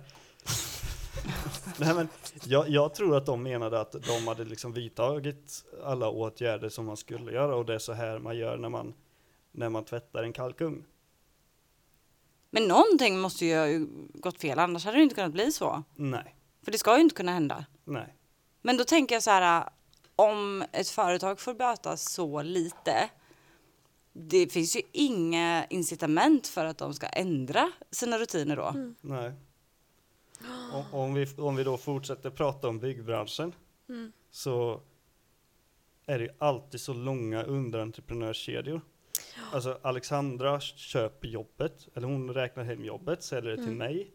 S3: Nej, men jag, jag tror att de menade att de hade liksom vidtagit alla åtgärder som man skulle göra och det är så här man gör när man, när man tvättar en kalkugn.
S1: Men någonting måste ju ha gått fel, annars hade det inte kunnat bli så.
S3: Nej,
S1: För det ska ju inte kunna hända.
S3: nej.
S1: Men då tänker jag så här, om ett företag får böta så lite, det finns ju inga incitament för att de ska ändra sina rutiner då.
S2: Mm.
S3: Nej. Om, om, vi, om vi då fortsätter prata om byggbranschen
S2: Mm.
S3: så är det ju alltid så långa underentreprenörskedjor. Alltså Alexandra köper jobbet, eller hon räknar hem jobbet, säljer det till
S2: Mm.
S3: mig,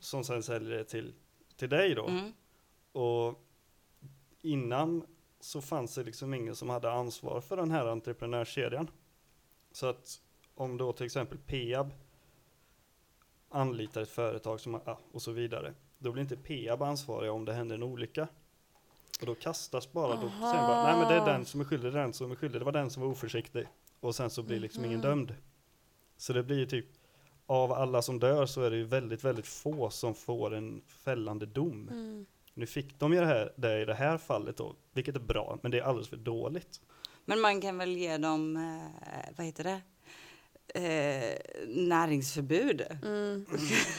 S3: som sen säljer det till, till dig då.
S1: Mm.
S3: Och innan så fanns det liksom ingen som hade ansvar för den här entreprenörskedjan. Så att om då till exempel Peab anlitar ett företag som, och så vidare, då blir inte Peab ansvariga om det händer en olycka. Och då kastas bara, då säger man bara, nej men det är den som är skyldig, den som är skyldig, det var den som var oförsiktig. Och sen så blir liksom ingen
S2: Mhm.
S3: dömd. Så det blir ju typ, av alla som dör så är det ju väldigt, väldigt få som får en fällande dom.
S2: Mm.
S3: Nu fick de ju det, här, det i det här fallet då, vilket är bra, men det är alldeles för dåligt.
S1: Men man kan väl ge dem, eh, vad heter det, eh, näringsförbud.
S2: Mm.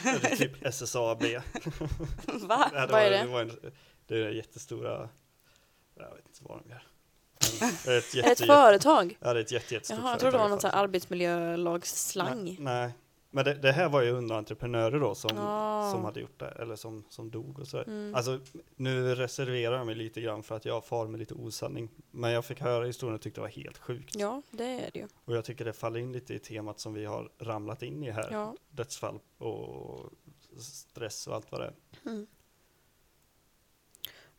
S3: Eller typ SSAB.
S1: Va?
S3: Ja,
S2: Vad är
S3: var-
S2: det?
S3: var en, det är jättestora, jag vet inte vad de gör. Det är ett, jätte,
S2: företag?
S3: ja, det är ett jätte, jättestort
S2: Jaha, jag trodde det var någon arbetsmiljölagsslang.
S3: Nej, nej. Men det, det här var ju underentreprenörer då som,
S2: Ah.
S3: som hade gjort det, eller som, som dog och så.
S2: Mm.
S3: Alltså, nu reserverar jag mig lite grann för att jag far med lite osanning. Men jag fick höra historien och tyckte det var helt sjukt.
S2: Ja, det är det ju.
S3: Och jag tycker det faller in lite i temat som vi har ramlat in i här.
S2: Ja.
S3: Dödsfall och stress och allt vad det är.
S2: Mm.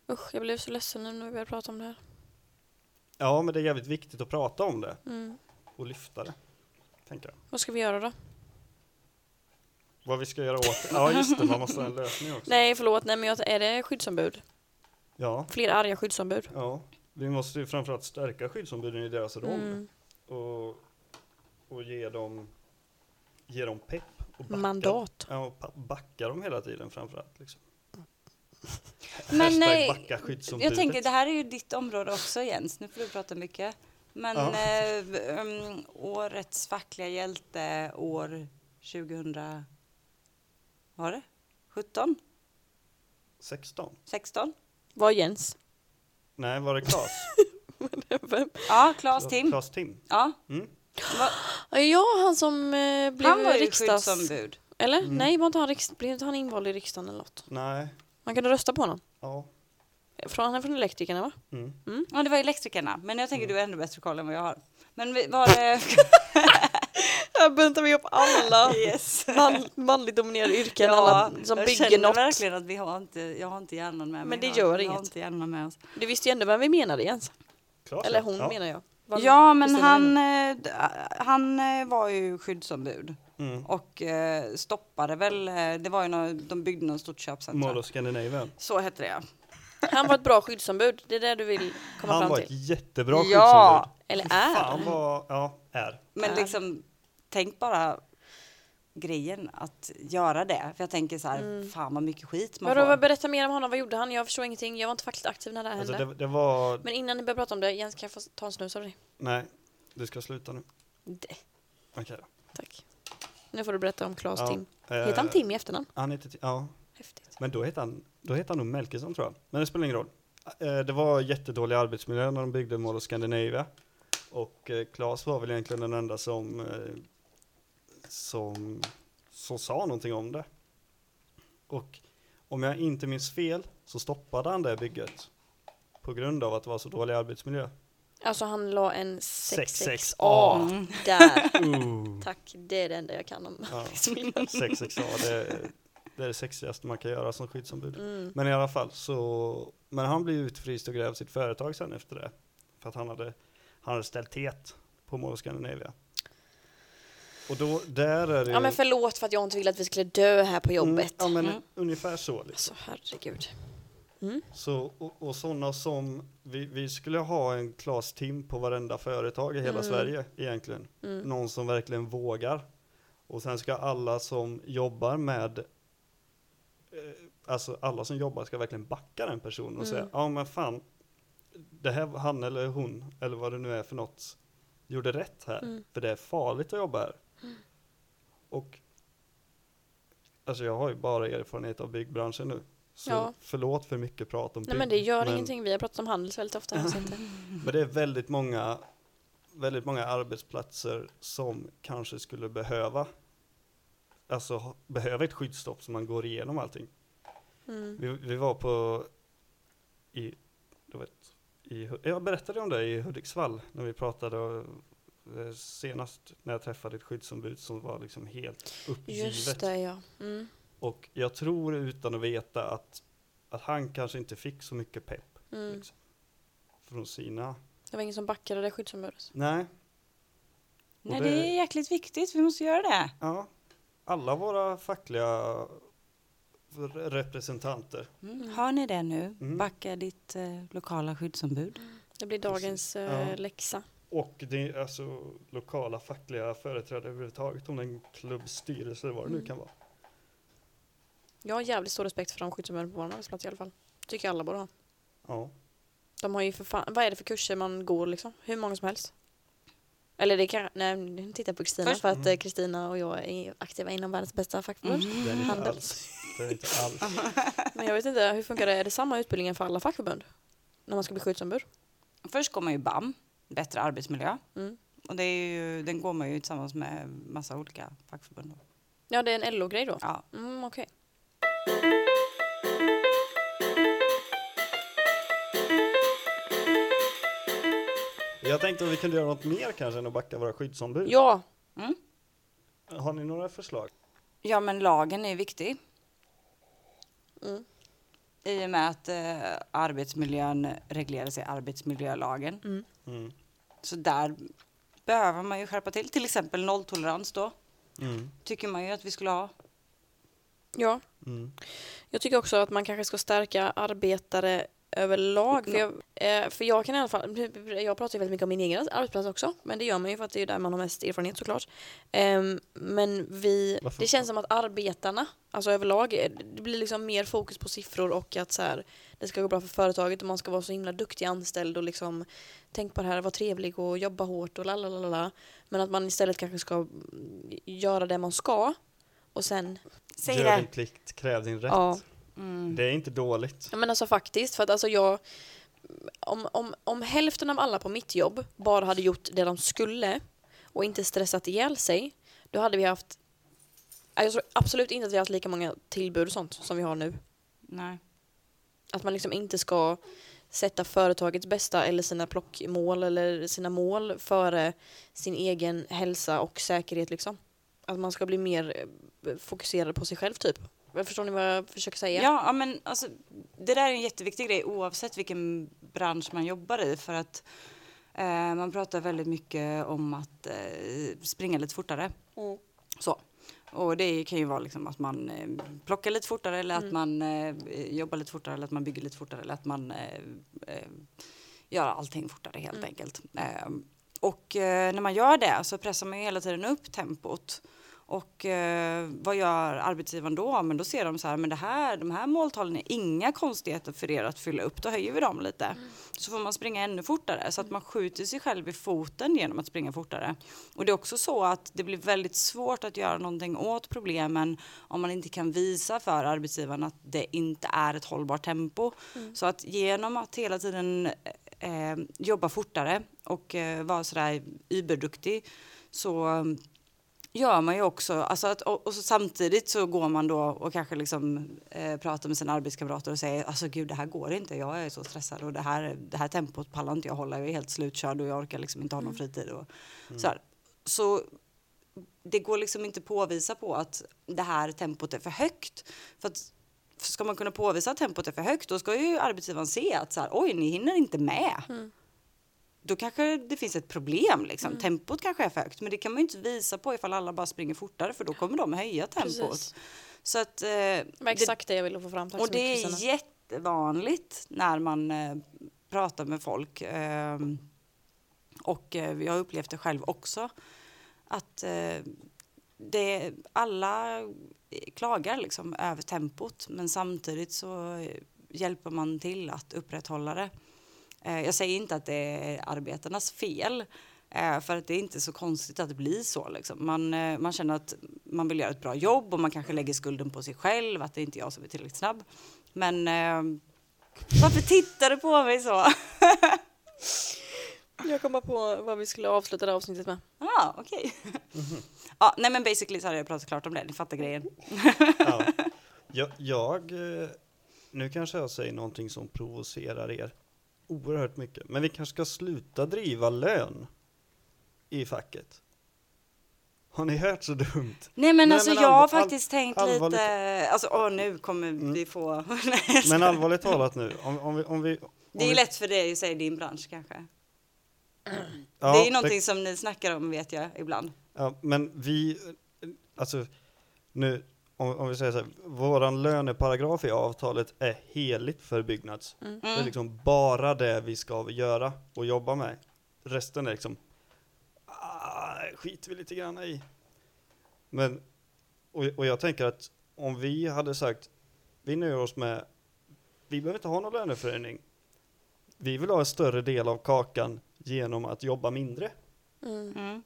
S2: Usch, jag blev så ledsen nu när vi började prata om det här.
S3: Ja, men det är jävligt viktigt att prata om det
S2: Mm.
S3: och lyfta det. Tänker jag.
S2: Vad ska vi göra då?
S3: Vad vi ska göra åt. Ja, just det. Man måste ha en lösning också.
S2: Nej, förlåt. Nej, men jag, är det skyddsombud?
S3: Ja,
S2: Fler arga skyddsombud?
S3: ja. Vi måste ju framförallt stärka skyddsombuden i deras roll
S2: Mm.
S3: och, och ge dem, ge dem pepp och backa.
S2: Mandat.
S3: Ja, och backa dem hela tiden framförallt. Liksom.
S1: Men, nej. Jag tänker, det här är ju ditt område också Jens, nu får du prata mycket. Men
S3: Ja.
S1: eh, um, årets fackliga hjälte år 2000, var det? 17?
S3: 16?
S1: 16?
S2: Var Jens?
S3: Nej, var det Klas?
S1: Ja, Claes Tim.
S3: Klas Tim.
S1: Ja,
S3: Mm.
S1: va,
S2: Ja, han som eh, blev
S1: han var ju
S2: riksdags...
S1: skyddsombud.
S2: Eller?
S3: Mm.
S2: Nej, var inte han riks... blev inte han invald i riksdagen eller något?
S3: Nej.
S2: Man kunde rösta på honom.
S3: Ja.
S2: Från, han är från Elektrikerna va?
S3: Mm.
S1: Ja, det var elektrikerna, men jag tänker
S3: Mm.
S1: du har ännu bättre koll än vad jag har. Men vi- var det...
S2: Här buntar vi upp alla
S1: yes.
S2: man, manligt dominerade yrken,
S1: Ja,
S2: alla som
S1: jag
S2: bygger
S1: känner
S2: något.
S1: verkligen att vi har inte, jag har inte hjärnan med mig.
S2: Men det
S1: Jag-
S2: gör
S1: jag
S2: inget.
S1: har inte hjärnan med oss.
S2: Du visste ju ändå vem vi menade Jens.
S3: Klas,
S2: Eller
S3: ja.
S2: hon
S3: ja.
S2: menar jag. Vad
S1: Ja, men han, eh, han eh, var ju skyddsombud
S3: Mm.
S1: och eh, stoppade väl, det var ju nå de byggde något stort köpcentrum.
S3: Mall of Scandinavian.
S1: Så hette det ja.
S2: Han var ett bra skyddsombud, det är det du vill komma
S3: Han
S2: fram
S3: var ett
S2: till?
S3: jättebra
S1: Ja.
S3: skyddsombud.
S2: Eller
S3: Fan
S2: är?
S3: vad, ja, är.
S1: Men
S2: Är.
S1: liksom, tänk bara grejen att göra det. För jag tänker så här,
S2: Mm.
S1: fan vad mycket skit man
S2: Vadå,
S1: får.
S2: vad- berätta mer om honom, vad gjorde han? Jag förstår ingenting, jag var inte fackligt aktiv när det här
S3: Alltså
S2: hände.
S3: det, det var,
S2: Men innan ni börjar prata om det, Jens kan jag få ta en snus av dig?
S3: nej, du ska sluta nu.
S2: Det.
S3: Okej då.
S2: Tack. Nu får du berätta om Claes
S3: Ja,
S2: Tim.
S3: eh,
S2: Heter han Tim i efternamn?
S3: Han heter, Ti- ja,
S2: Häftigt.
S3: men då heter han, då heter han nog Melkesson tror jag. Men det spelar ingen roll. Eh, Det var jättedålig arbetsmiljö när de byggde Mall of Scandinavia. Och eh, Claes var väl egentligen den enda som, eh, som, som sa någonting om det. Och om jag inte minns fel så stoppade han det bygget. På grund av att det var så dålig arbetsmiljö.
S2: Alltså han la en 66A
S3: 66A.
S1: Mm.
S2: där.
S3: Uh.
S2: Tack, det är det enda jag kan om
S3: Ja.
S2: arbetsmiljön.
S3: 66A, det, är- det är det sexigaste man kan göra som skyddsombud.
S2: Mm.
S3: Men i alla fall så, men han blev utfryst och grävde sitt företag sen efter det. För att han hade, han hade ställt het på Mall Scandinavia. Och då, där är det
S2: Ja men förlåt för att jag inte ville att vi skulle dö här på jobbet.
S3: Mm, ja men
S1: Mm.
S3: ungefär så liksom.
S2: Alltså herregud. Mm.
S3: Så, och, och sådana som, vi, vi skulle ha en Klas Tim på varenda företag i hela
S2: Mm.
S3: Sverige egentligen.
S2: Mm.
S3: Någon som verkligen vågar. Och sen ska alla som jobbar med, eh, alltså alla som jobbar ska verkligen backa den personen och
S2: Mm.
S3: säga, ja men fan, det här, han eller hon, eller vad det nu är för något, gjorde rätt här.
S2: Mm.
S3: För det är farligt att jobba här. Och, alltså jag har ju bara erfarenhet av byggbranschen nu. Så
S2: Ja.
S3: förlåt för mycket prat om
S2: Nej men det gör ingenting, vi har pratat om handels väldigt ofta. här, så inte.
S3: men det är väldigt många, väldigt många arbetsplatser som kanske skulle behöva, alltså behöva ett skyddsstopp så man går igenom allting.
S2: Mm.
S3: Vi, vi var på, i, du vet, i, jag berättade om det i Hudiksvall när vi pratade senast när jag träffade ett skyddsombud som var liksom helt uppgivet.
S2: Just det ja. Mm.
S3: Och jag tror utan att veta att, att han kanske inte fick så mycket pepp
S2: Mm.
S3: liksom, från sina,
S2: Det var ingen som backade det skyddsombudet.
S3: nej,
S1: Nej,
S3: Och
S1: det...
S3: det-
S1: är jäkligt viktigt, vi måste göra det.
S3: Ja, alla våra fackliga re- representanter.
S1: Mm. Hör ni det nu?
S3: Mm.
S1: Backa ditt eh, lokala skyddsombud.
S2: Det blir dagens eh,
S3: Ja.
S2: läxa.
S3: Och det är alltså lokala fackliga företrädare överhuvudtaget, om en klubbstyrelse eller vad det nu
S2: Mm.
S3: kan vara.
S2: Jag har jävligt stor respekt för de skyddsombuden på vår arbetsplats i alla fall. Tycker alla borde ha.
S3: Ja.
S2: De har ju för fan, vad är det för kurser man går liksom? Hur många som helst. Eller det kan, nej, nu tittar jag på Kristina för att
S3: Mm.
S2: eh, Kristina och jag är aktiva inom världens bästa fackförbund.
S1: Mhm.
S3: Det är inte alls. Det är inte alls.
S2: Men jag vet inte, hur funkar det? Är det samma utbildning för alla fackförbund? När man ska bli skyddsombud?
S1: Först går man ju BAM, bättre arbetsmiljö.
S2: Mm.
S1: Och det är ju, den går man ju tillsammans med massa olika fackförbund.
S2: Ja, det är en LO-grej då?
S1: Ja.
S2: Mm, okej.
S3: Jag tänkte att vi kunde göra något mer kanske än att backa våra skyddsombud.
S2: Ja,
S3: Har ni några förslag?
S1: ja, men lagen är viktig.
S2: Mm.
S1: I och med att eh, arbetsmiljön regleras i arbetsmiljölagen.
S2: Mm.
S1: Så där behöver man ju skärpa till. Till exempel nolltolerans då.
S3: Mm.
S1: Tycker man ju att vi skulle ha.
S2: ja.
S3: Mm.
S2: Jag tycker också att man kanske ska stärka arbetare överlag. För jag, eh, för jag kan i alla fall, jag pratar ju väldigt mycket om min egen arbetsplats också, men det gör man ju för att det är där man har mest erfarenhet såklart. Ehm, men vi,
S3: Varför?
S2: det känns som att arbetarna, alltså överlag, eh, det blir liksom mer fokus på siffror och att så här, det ska gå bra för företaget och man ska vara så himla duktig anställd och liksom tänk på det här, vara trevlig och jobba hårt och lalalala. Men att man istället kanske ska göra det man ska och sen
S1: Säg
S3: Gör
S1: det.
S3: din plikt, kräv din rätt.
S2: Ja.
S1: Mm.
S3: Det är inte dåligt.
S2: Ja, men alltså faktiskt, för att alltså jag om, om, om hälften av alla på mitt jobb bara hade gjort det de skulle och inte stressat ihjäl sig, då hade vi haft jag tror absolut inte att vi har haft lika många tillbud och sånt som vi har nu.
S1: Nej.
S2: Att man liksom inte ska sätta företagets bästa eller sina plockmål eller sina mål före sin egen hälsa och säkerhet liksom. Att man ska bli mer eh, fokuserad på sig själv typ. Förstår ni vad jag försöker säga?
S1: Ja, ja, men alltså, det där är en jätteviktig grej oavsett vilken bransch man jobbar i. För att Eh, man pratar väldigt mycket om att eh, springa lite fortare.
S2: Mm.
S1: Så. Och det kan ju vara liksom att man eh, plockar lite fortare eller att man eh, jobbar lite fortare eller att man bygger lite fortare eller att man eh, eh, gör allting fortare helt enkelt. Eh, och när man gör det så pressar man ju hela tiden upp tempot. Och eh, vad gör arbetsgivaren då? Men då ser de så här, men det här, de här måltalen är inga konstigheter för er att fylla upp. Då höjer vi dem lite. Så får man springa ännu fortare så att man skjuter sig själv i foten genom att springa fortare. Och det är också så att det blir väldigt svårt att göra någonting åt problemen om man inte kan visa för arbetsgivaren att det inte är ett hållbart tempo. Så att genom att hela tiden eh, jobba fortare och eh, vara sådär überduktig så gör man ju också, alltså att, och, och så samtidigt så går man då och kanske liksom eh, pratar med sina arbetskamrater och säger alltså gud det här går inte, jag är så stressad och det här, det här tempot pallar inte jag hålla, jag är helt slutkörd och jag orkar liksom inte ha någon fritid och så här. Så det går liksom inte påvisa på att det här tempot är för högt. För att ska man kunna påvisa att tempot är för högt då ska ju arbetsgivaren se att så här, oj ni hinner inte med då kanske det finns ett problem. Liksom. Tempot kanske är för högt, men det kan man ju inte visa på ifall alla bara springer fortare för då kommer de höja tempot.
S2: Precis.
S1: Så att, eh,
S2: Det var exakt det jag ville få fram. Tack
S1: och
S2: så mycket
S1: det är
S2: Kristina.
S1: jättevanligt när man eh, pratar med folk. Eh, och eh, jag har upplevt det själv också. Att eh, det, alla klagar liksom över tempot men samtidigt så eh, hjälper man till att upprätthålla det. Eh, jag säger inte att det är arbetarnas fel. eh, För att det är inte så konstigt att det blir så. Liksom. Man, eh, man känner att man vill göra ett bra jobb och man kanske lägger skulden på sig själv. Att det är inte jag som är tillräckligt snabb. Men varför tittar du på mig så?
S2: Jag kommer på vad vi skulle avsluta det avsnittet med.
S1: ah, okej. ja, nej men basically så hade jag pratat klart om det. Ni fattar grejen.
S3: Ja. Jag, jag, nu kanske jag säger någonting som provocerar er oerhört mycket, men vi kanske ska sluta driva lön i facket. Har ni hört så dumt?
S1: Nej men
S3: Nej,
S1: alltså
S3: men
S1: jag har faktiskt tänkt
S3: allvarligt-
S1: lite, alltså åh nu kommer vi få,
S3: Men allvarligt talat nu, om, om vi... Om vi om
S1: det är
S3: vi,
S1: lätt för dig att säga din bransch kanske.
S3: ja,
S1: det är ju någonting som ni snackar om vet jag ibland.
S3: Ja, men vi, alltså nu, om, om vi säger så här, våran löneparagraf i avtalet är heligt för Byggnads.
S1: Mm.
S3: Det är liksom bara det vi ska göra och jobba med. Resten är liksom, ah, skiter vi lite grann i. Men, och, och jag tänker att om vi hade sagt, vi nöjer oss med, vi behöver inte ha någon löneförhöjning. Vi vill ha en större del av kakan genom att jobba mindre.
S2: Mm.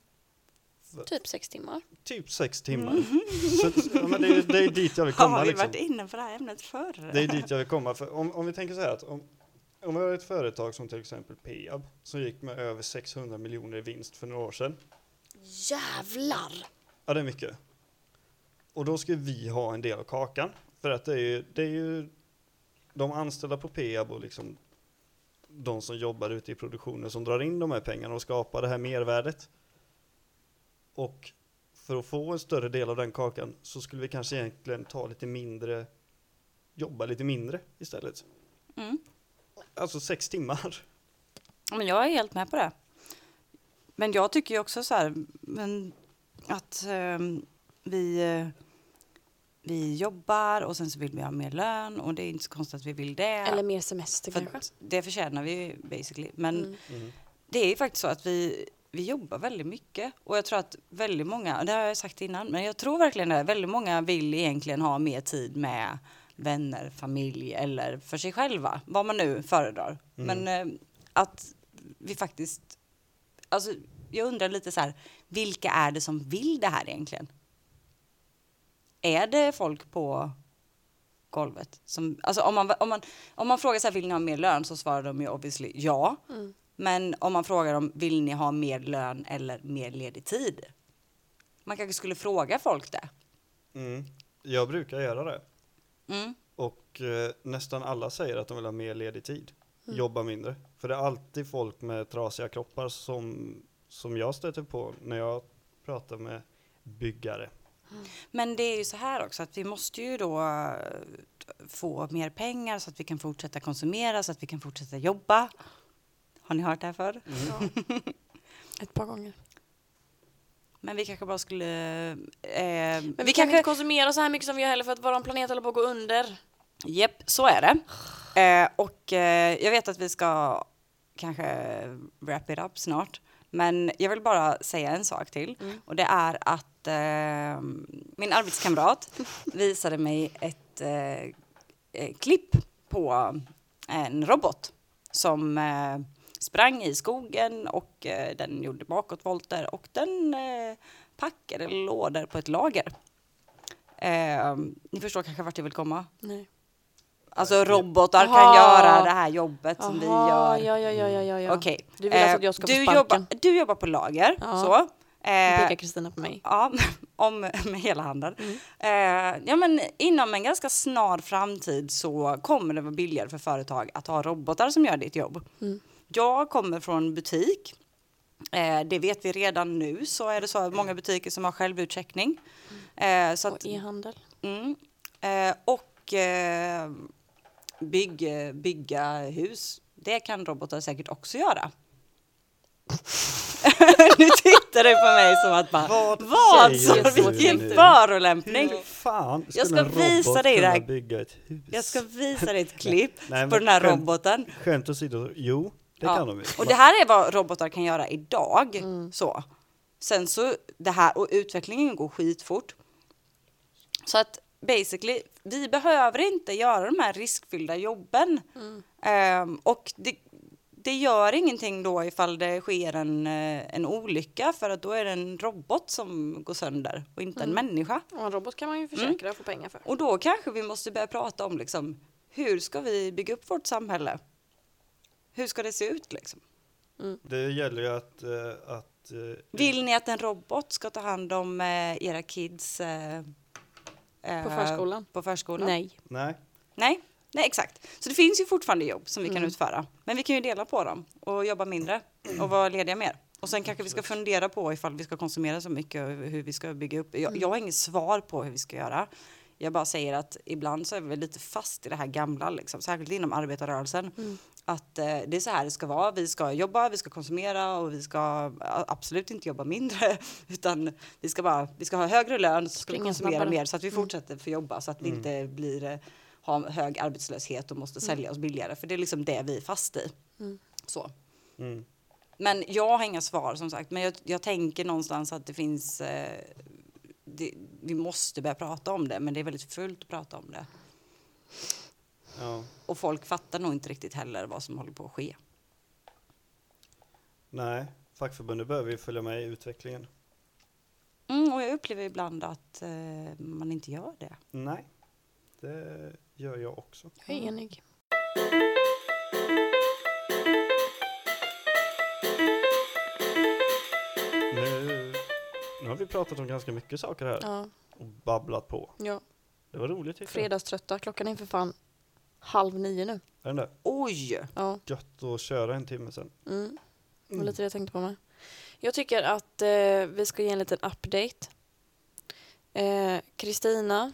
S1: Mm.
S2: Typ sex timmar.
S3: Typ sex timmar. Så, ja, men det, är, det är dit jag vill komma.
S1: Har vi
S3: liksom.
S1: varit inne på det här ämnet förr?
S3: Det är dit jag vill komma. För om, om vi tänker så här att om, om vi har ett företag som till exempel Peab som gick med över 600 miljoner i vinst för några år sedan.
S2: Jävlar!
S3: Ja, det är mycket. Och då ska vi ha en del av kakan. För att det är ju, det är ju de anställda på Peab och liksom de som jobbar ute i produktionen som drar in de här pengarna och skapar det här mervärdet. Och för att få en större del av den kakan så skulle vi kanske egentligen ta lite mindre, jobba lite mindre istället.
S1: Mm.
S3: Alltså sex timmar.
S1: Men jag är helt med på det. Men jag tycker ju också så här, men att ehm, vi, eh, vi jobbar och sen så vill vi ha mer lön och det är inte så konstigt att vi vill det.
S2: Eller mer semester
S1: för
S2: kanske.
S1: det förtjänar vi ju basically. Men
S2: Mm.
S1: det är ju faktiskt så att vi, vi jobbar väldigt mycket och jag tror att väldigt många, det har jag sagt innan, men jag tror verkligen det, väldigt många vill egentligen ha mer tid med vänner, familj eller för sig själva, vad man nu föredrar. Men eh, att vi faktiskt, alltså jag undrar lite så här, vilka är det som vill det här egentligen? Är det folk på golvet? Som, alltså om, man, om, man, om man frågar så här, vill ni ha mer lön så svarar de ju obviously ja.
S2: Mm.
S1: Men om man frågar dem, vill ni ha mer lön eller mer ledig tid? Man kanske skulle fråga folk det.
S3: Mm. Jag brukar göra det.
S1: Mm.
S3: Och eh, nästan alla säger att de vill ha mer ledig tid. Jobba mindre. För det är alltid folk med trasiga kroppar som, som jag stöter på när jag pratar med byggare.
S1: Men det är ju så här också att vi måste ju då eh, få mer pengar så att vi kan fortsätta konsumera, så att vi kan fortsätta jobba. Har ni hört det här förr?
S3: Mm.
S2: Ja. Ett par gånger.
S1: Men vi kanske bara skulle... Eh,
S2: Men vi,
S1: vi
S2: kan
S1: kanske...
S2: inte konsumera så här mycket som vi gör heller för att vår planet håller på att gå under.
S1: Japp, så är det. Eh, och eh, jag vet att vi ska kanske wrap it up snart. Men jag vill bara säga en sak till.
S2: Mm.
S1: Och det är att eh, min arbetskamrat visade mig ett eh, eh, klipp på en robot som eh, sprang i skogen och eh, den gjorde bakåtvolter och den eh, packade lådor på ett lager. Eh, ni förstår kanske vart jag vill komma?
S2: Nej.
S1: Alltså robotar
S2: Aha.
S1: kan göra det här jobbet som vi
S2: Aha,
S1: gör.
S2: Ja, ja, ja, ja, ja, ja.
S1: Okej.
S2: Du vill alltså
S1: Eh,
S2: att jag ska få
S1: du
S2: sparken?
S1: jobbar, du jobbar på lager,
S2: Ja.
S1: så.
S2: Nu
S1: Eh,
S2: pekar Kristina på mig.
S1: ja, om, med hela handen.
S2: Mm.
S1: Eh, ja, men inom en ganska snar framtid så kommer det vara billigare för företag att ha robotar som gör ditt jobb.
S2: Mm.
S1: Jag kommer från butik. Eh, det vet vi redan nu så är det så att många butiker som har självutcheckning. Eh, så att,
S2: Och e-handel.
S1: Mm. Eh, och eh, bygg, bygga hus, det kan robotar säkert också göra. nu tittar du på mig som att bara,
S3: Vad
S1: vad? Så, vilken förolämpning!
S3: Fan
S1: Jag ska visa dig det här.
S3: kunna bygga ett hus?
S1: Jag ska visa dig ett klipp
S3: Nej, men
S1: på den här
S3: skämt-
S1: roboten.
S3: Skämt åsido, jo, det
S1: Ja.
S3: kan de ju.
S1: Och det här är vad robotar kan göra idag.
S2: Mm.
S1: Så. Sen så, det här, och utvecklingen går skitfort. Så att basically, vi behöver inte göra de här riskfyllda jobben.
S2: Mm.
S1: Ehm, och det, det gör ingenting då ifall det sker en, eh, en olycka för att då är det en robot som går sönder och inte en människa.
S2: Och en robot kan man ju försäkra och få pengar för.
S1: Och då kanske vi måste börja prata om liksom, hur ska vi bygga upp vårt samhälle? Hur ska det se ut liksom?
S3: Det gäller ju att... eh, att eh,
S1: Vill ni att en robot ska ta hand om eh, era kids
S2: På förskolan?
S1: På förskolan?
S2: Nej.
S3: Nej,
S1: Nej, nej, exakt. Så det finns ju fortfarande jobb som vi kan
S2: Mm.
S1: utföra. Men vi kan ju dela på dem och jobba mindre och vara lediga mer. Och sen kanske vi ska fundera på ifall vi ska konsumera så mycket och hur vi ska bygga upp. Jag, jag har inget svar på hur vi ska göra. Jag bara säger att ibland så är vi lite fast i det här gamla, liksom, särskilt inom arbetarrörelsen.
S2: Mm.
S1: Att eh, det är så här det ska vara. Vi ska jobba, vi ska konsumera och vi ska absolut inte jobba mindre. Utan vi ska, bara, vi ska ha högre lön, så ska vi
S2: Springa
S1: konsumera
S2: snabbare.
S1: mer så att vi fortsätter få jobba så att vi inte blir eh, ha hög arbetslöshet och måste sälja oss billigare. För det är liksom det vi är fast i.
S2: Mm.
S1: Så.
S3: mm.
S1: Men jag har inga svar som sagt. Men jag, jag tänker någonstans att det finns eh, det, vi måste börja prata om det, men det är väldigt fult att prata om det.
S3: ja.
S1: Och folk fattar nog inte riktigt heller vad som håller på att ske.
S3: Nej, fackförbundet behöver ju följa med i utvecklingen.
S1: Mm, och jag upplever ibland att eh, man inte gör det.
S3: Nej, det gör jag också.
S2: Jag är enig.
S3: Nu, nu har vi pratat om ganska mycket saker här
S2: Ja,
S3: och babblat på.
S2: ja.
S3: Det var roligt tyckte jag.
S2: Fredagströtta. Klockan är för fan halv nio nu.
S3: Är den där?
S1: Oj!
S2: Ja.
S3: Gött att köra en timme sen.
S2: Mm. Det var lite det jag tänkte på med. Jag tycker att eh, vi ska ge en liten update. Eh, Kristina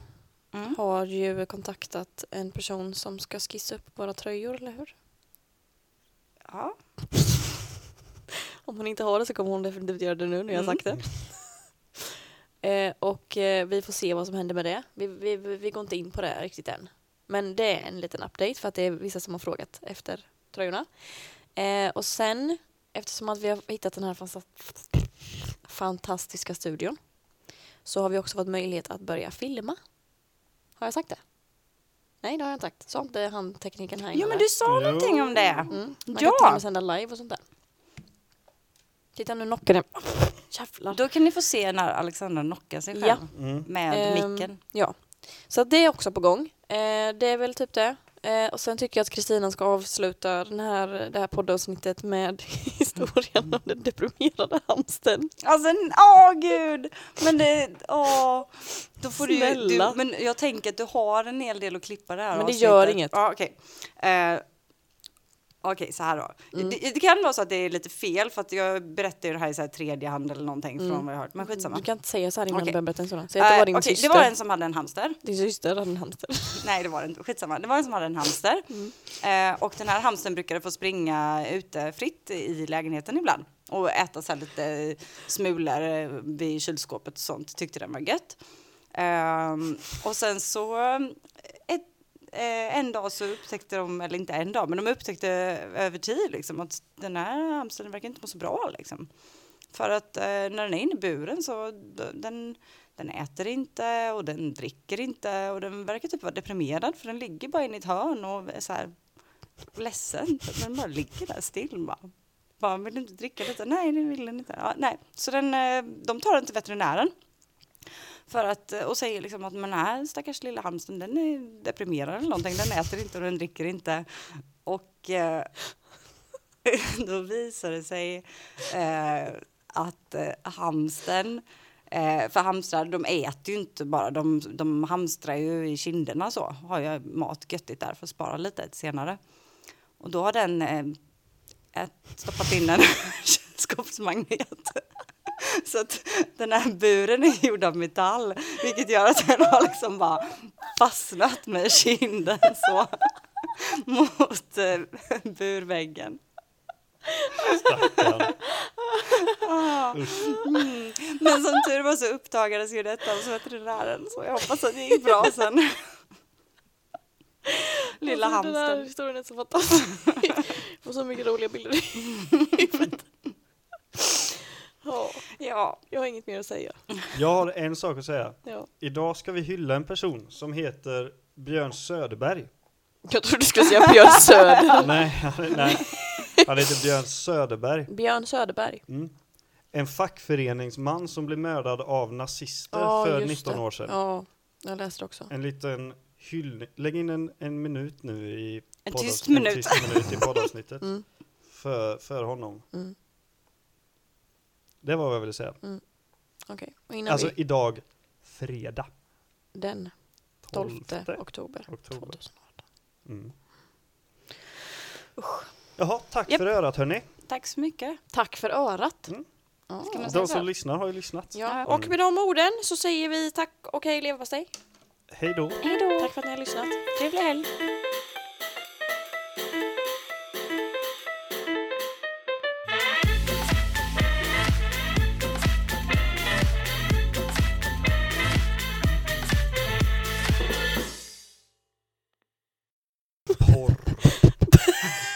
S1: Mm.
S2: har ju kontaktat en person som ska skissa upp våra tröjor, eller hur?
S1: Ja.
S2: Om hon inte har det så kommer hon definitivt göra det nu när jag har
S1: Mm.
S2: sagt det. Eh, och eh, vi får se vad som händer med det. Vi, vi, vi går inte in på det riktigt än. Men det är en liten update för att det är vissa som har frågat efter tröjorna. Eh, och sen, eftersom att vi har hittat den här fanta- fantastiska studion så har vi också fått möjlighet att börja filma. Har jag sagt det? Nej, det har jag inte sagt. Sa inte han tekniken här
S1: Jo, men du sa någonting om det.
S2: Mm. Man
S1: Ja.
S2: kan till och med sända live och sånt där. Titta nu knockar det. Jävlar.
S1: Då kan ni få se när Alexandra knockar sig själv
S2: Ja.
S3: Mm.
S1: med
S2: Ehm,
S1: micken.
S2: Ja, så det är också på gång. Eh, det är väl typ det. Eh, och sen tycker jag att Kristina ska avsluta den här, det här poddavsnittet med historien om den deprimerade hamsten.
S1: Alltså, åh gud! Men det, åh. Då får du,
S2: Snälla.
S1: du, men jag tänker att du har en hel del att klippa det här
S2: Men det
S1: avsnittet.
S2: gör inget.
S1: Ja, okej. Eh, Okej, så här då.
S2: Mm.
S1: Det, det kan vara så att det är lite fel för att jag berättar ju det här i så här tredje hand eller någonting från vad jag hört. Men skitsamma.
S2: Du kan inte säga så här innan
S1: Okej.
S2: du berättar en sådan. Säg att det var din
S1: Eh, okej,
S2: syster.
S1: det var en som hade en hamster.
S2: Din syster hade en hamster.
S1: Nej, det var det inte. Skitsamma. Det var en som hade en hamster. Eh, och den här hamstern brukade få springa ute fritt i lägenheten ibland. Och äta så här lite smulor eh, vid kylskåpet och sånt. Tyckte den var gött. Ehm, och sen så eh, ett, eh, en dag så upptäckte de, eller inte en dag, men de upptäckte över tid liksom att den här hamstern verkar inte må så bra liksom. För att eh, när den är inne i buren så den, den äter inte och den dricker inte och den verkar typ vara deprimerad för den ligger bara inne i ett hörn och är så här ledsen. Den bara ligger där still bara. Bara, vill du inte dricka lite? Nej, det vill den inte. Ja, nej. Så den, eh, de tar den till veterinären. För att, eh, och säger liksom att men den här stackars lilla hamstern den är deprimerad eller någonting. Den äter inte och den dricker inte. Och eh, då visar det sig eh, att eh, hamstern Eh, för hamstrar, de äter ju inte bara, de, de hamstrar ju i kinderna så. Har jag mat göttigt där för att spara lite till senare. Och då har den eh, ät, stoppat in en kylskåpsmagnet. Så att den här buren är gjord av metall, vilket gör att den har liksom bara fastnat med kinden så mot eh, burväggen.
S3: Stackarn.
S1: Ah. Mm. Men som tur var så uppdagades ju detta hos veterinären så jag hoppas att det gick bra sen. Lilla
S2: Alltså, Den här
S1: hamstern.
S2: historien är så fantastisk. Jag får så mycket roliga bilder i huvudet. Ja,
S1: Ja,
S2: jag har inget mer att säga.
S3: Jag har en sak att säga.
S2: Ja.
S3: Idag ska vi hylla en person som heter Björn Söderberg.
S2: Jag trodde du skulle säga Björn Söder.
S3: nej, han- nej, han heter Björn Söderberg.
S2: Björn Söderberg.
S3: Mm. En fackföreningsman som blev mördad av nazister
S2: Ja,
S3: för
S2: just
S3: 19
S2: det.
S3: år sedan.
S2: Ja, jag läste också.
S3: En liten hyllning. Lägg in en, en minut nu i
S1: En tyst minut.
S3: En tyst minut i poddavsnittet
S2: Mm.
S3: för, för honom.
S2: Mm.
S3: Det var vad jag ville säga.
S2: Okej, och innan
S3: Alltså
S2: vi...
S3: idag, fredag.
S2: Den 12 oktober
S3: oktober.
S2: 2018.
S3: Mm. Jaha, tack
S1: Japp.
S3: för örat hörni.
S1: tack så mycket.
S2: Tack för örat.
S3: Mm. De som lyssnar har ju lyssnat.
S2: Ja. Och med de orden så säger vi tack och hej leverpastej.
S3: Hej då.
S1: Hej då.
S2: Tack för att ni har lyssnat.
S1: Trevlig helg.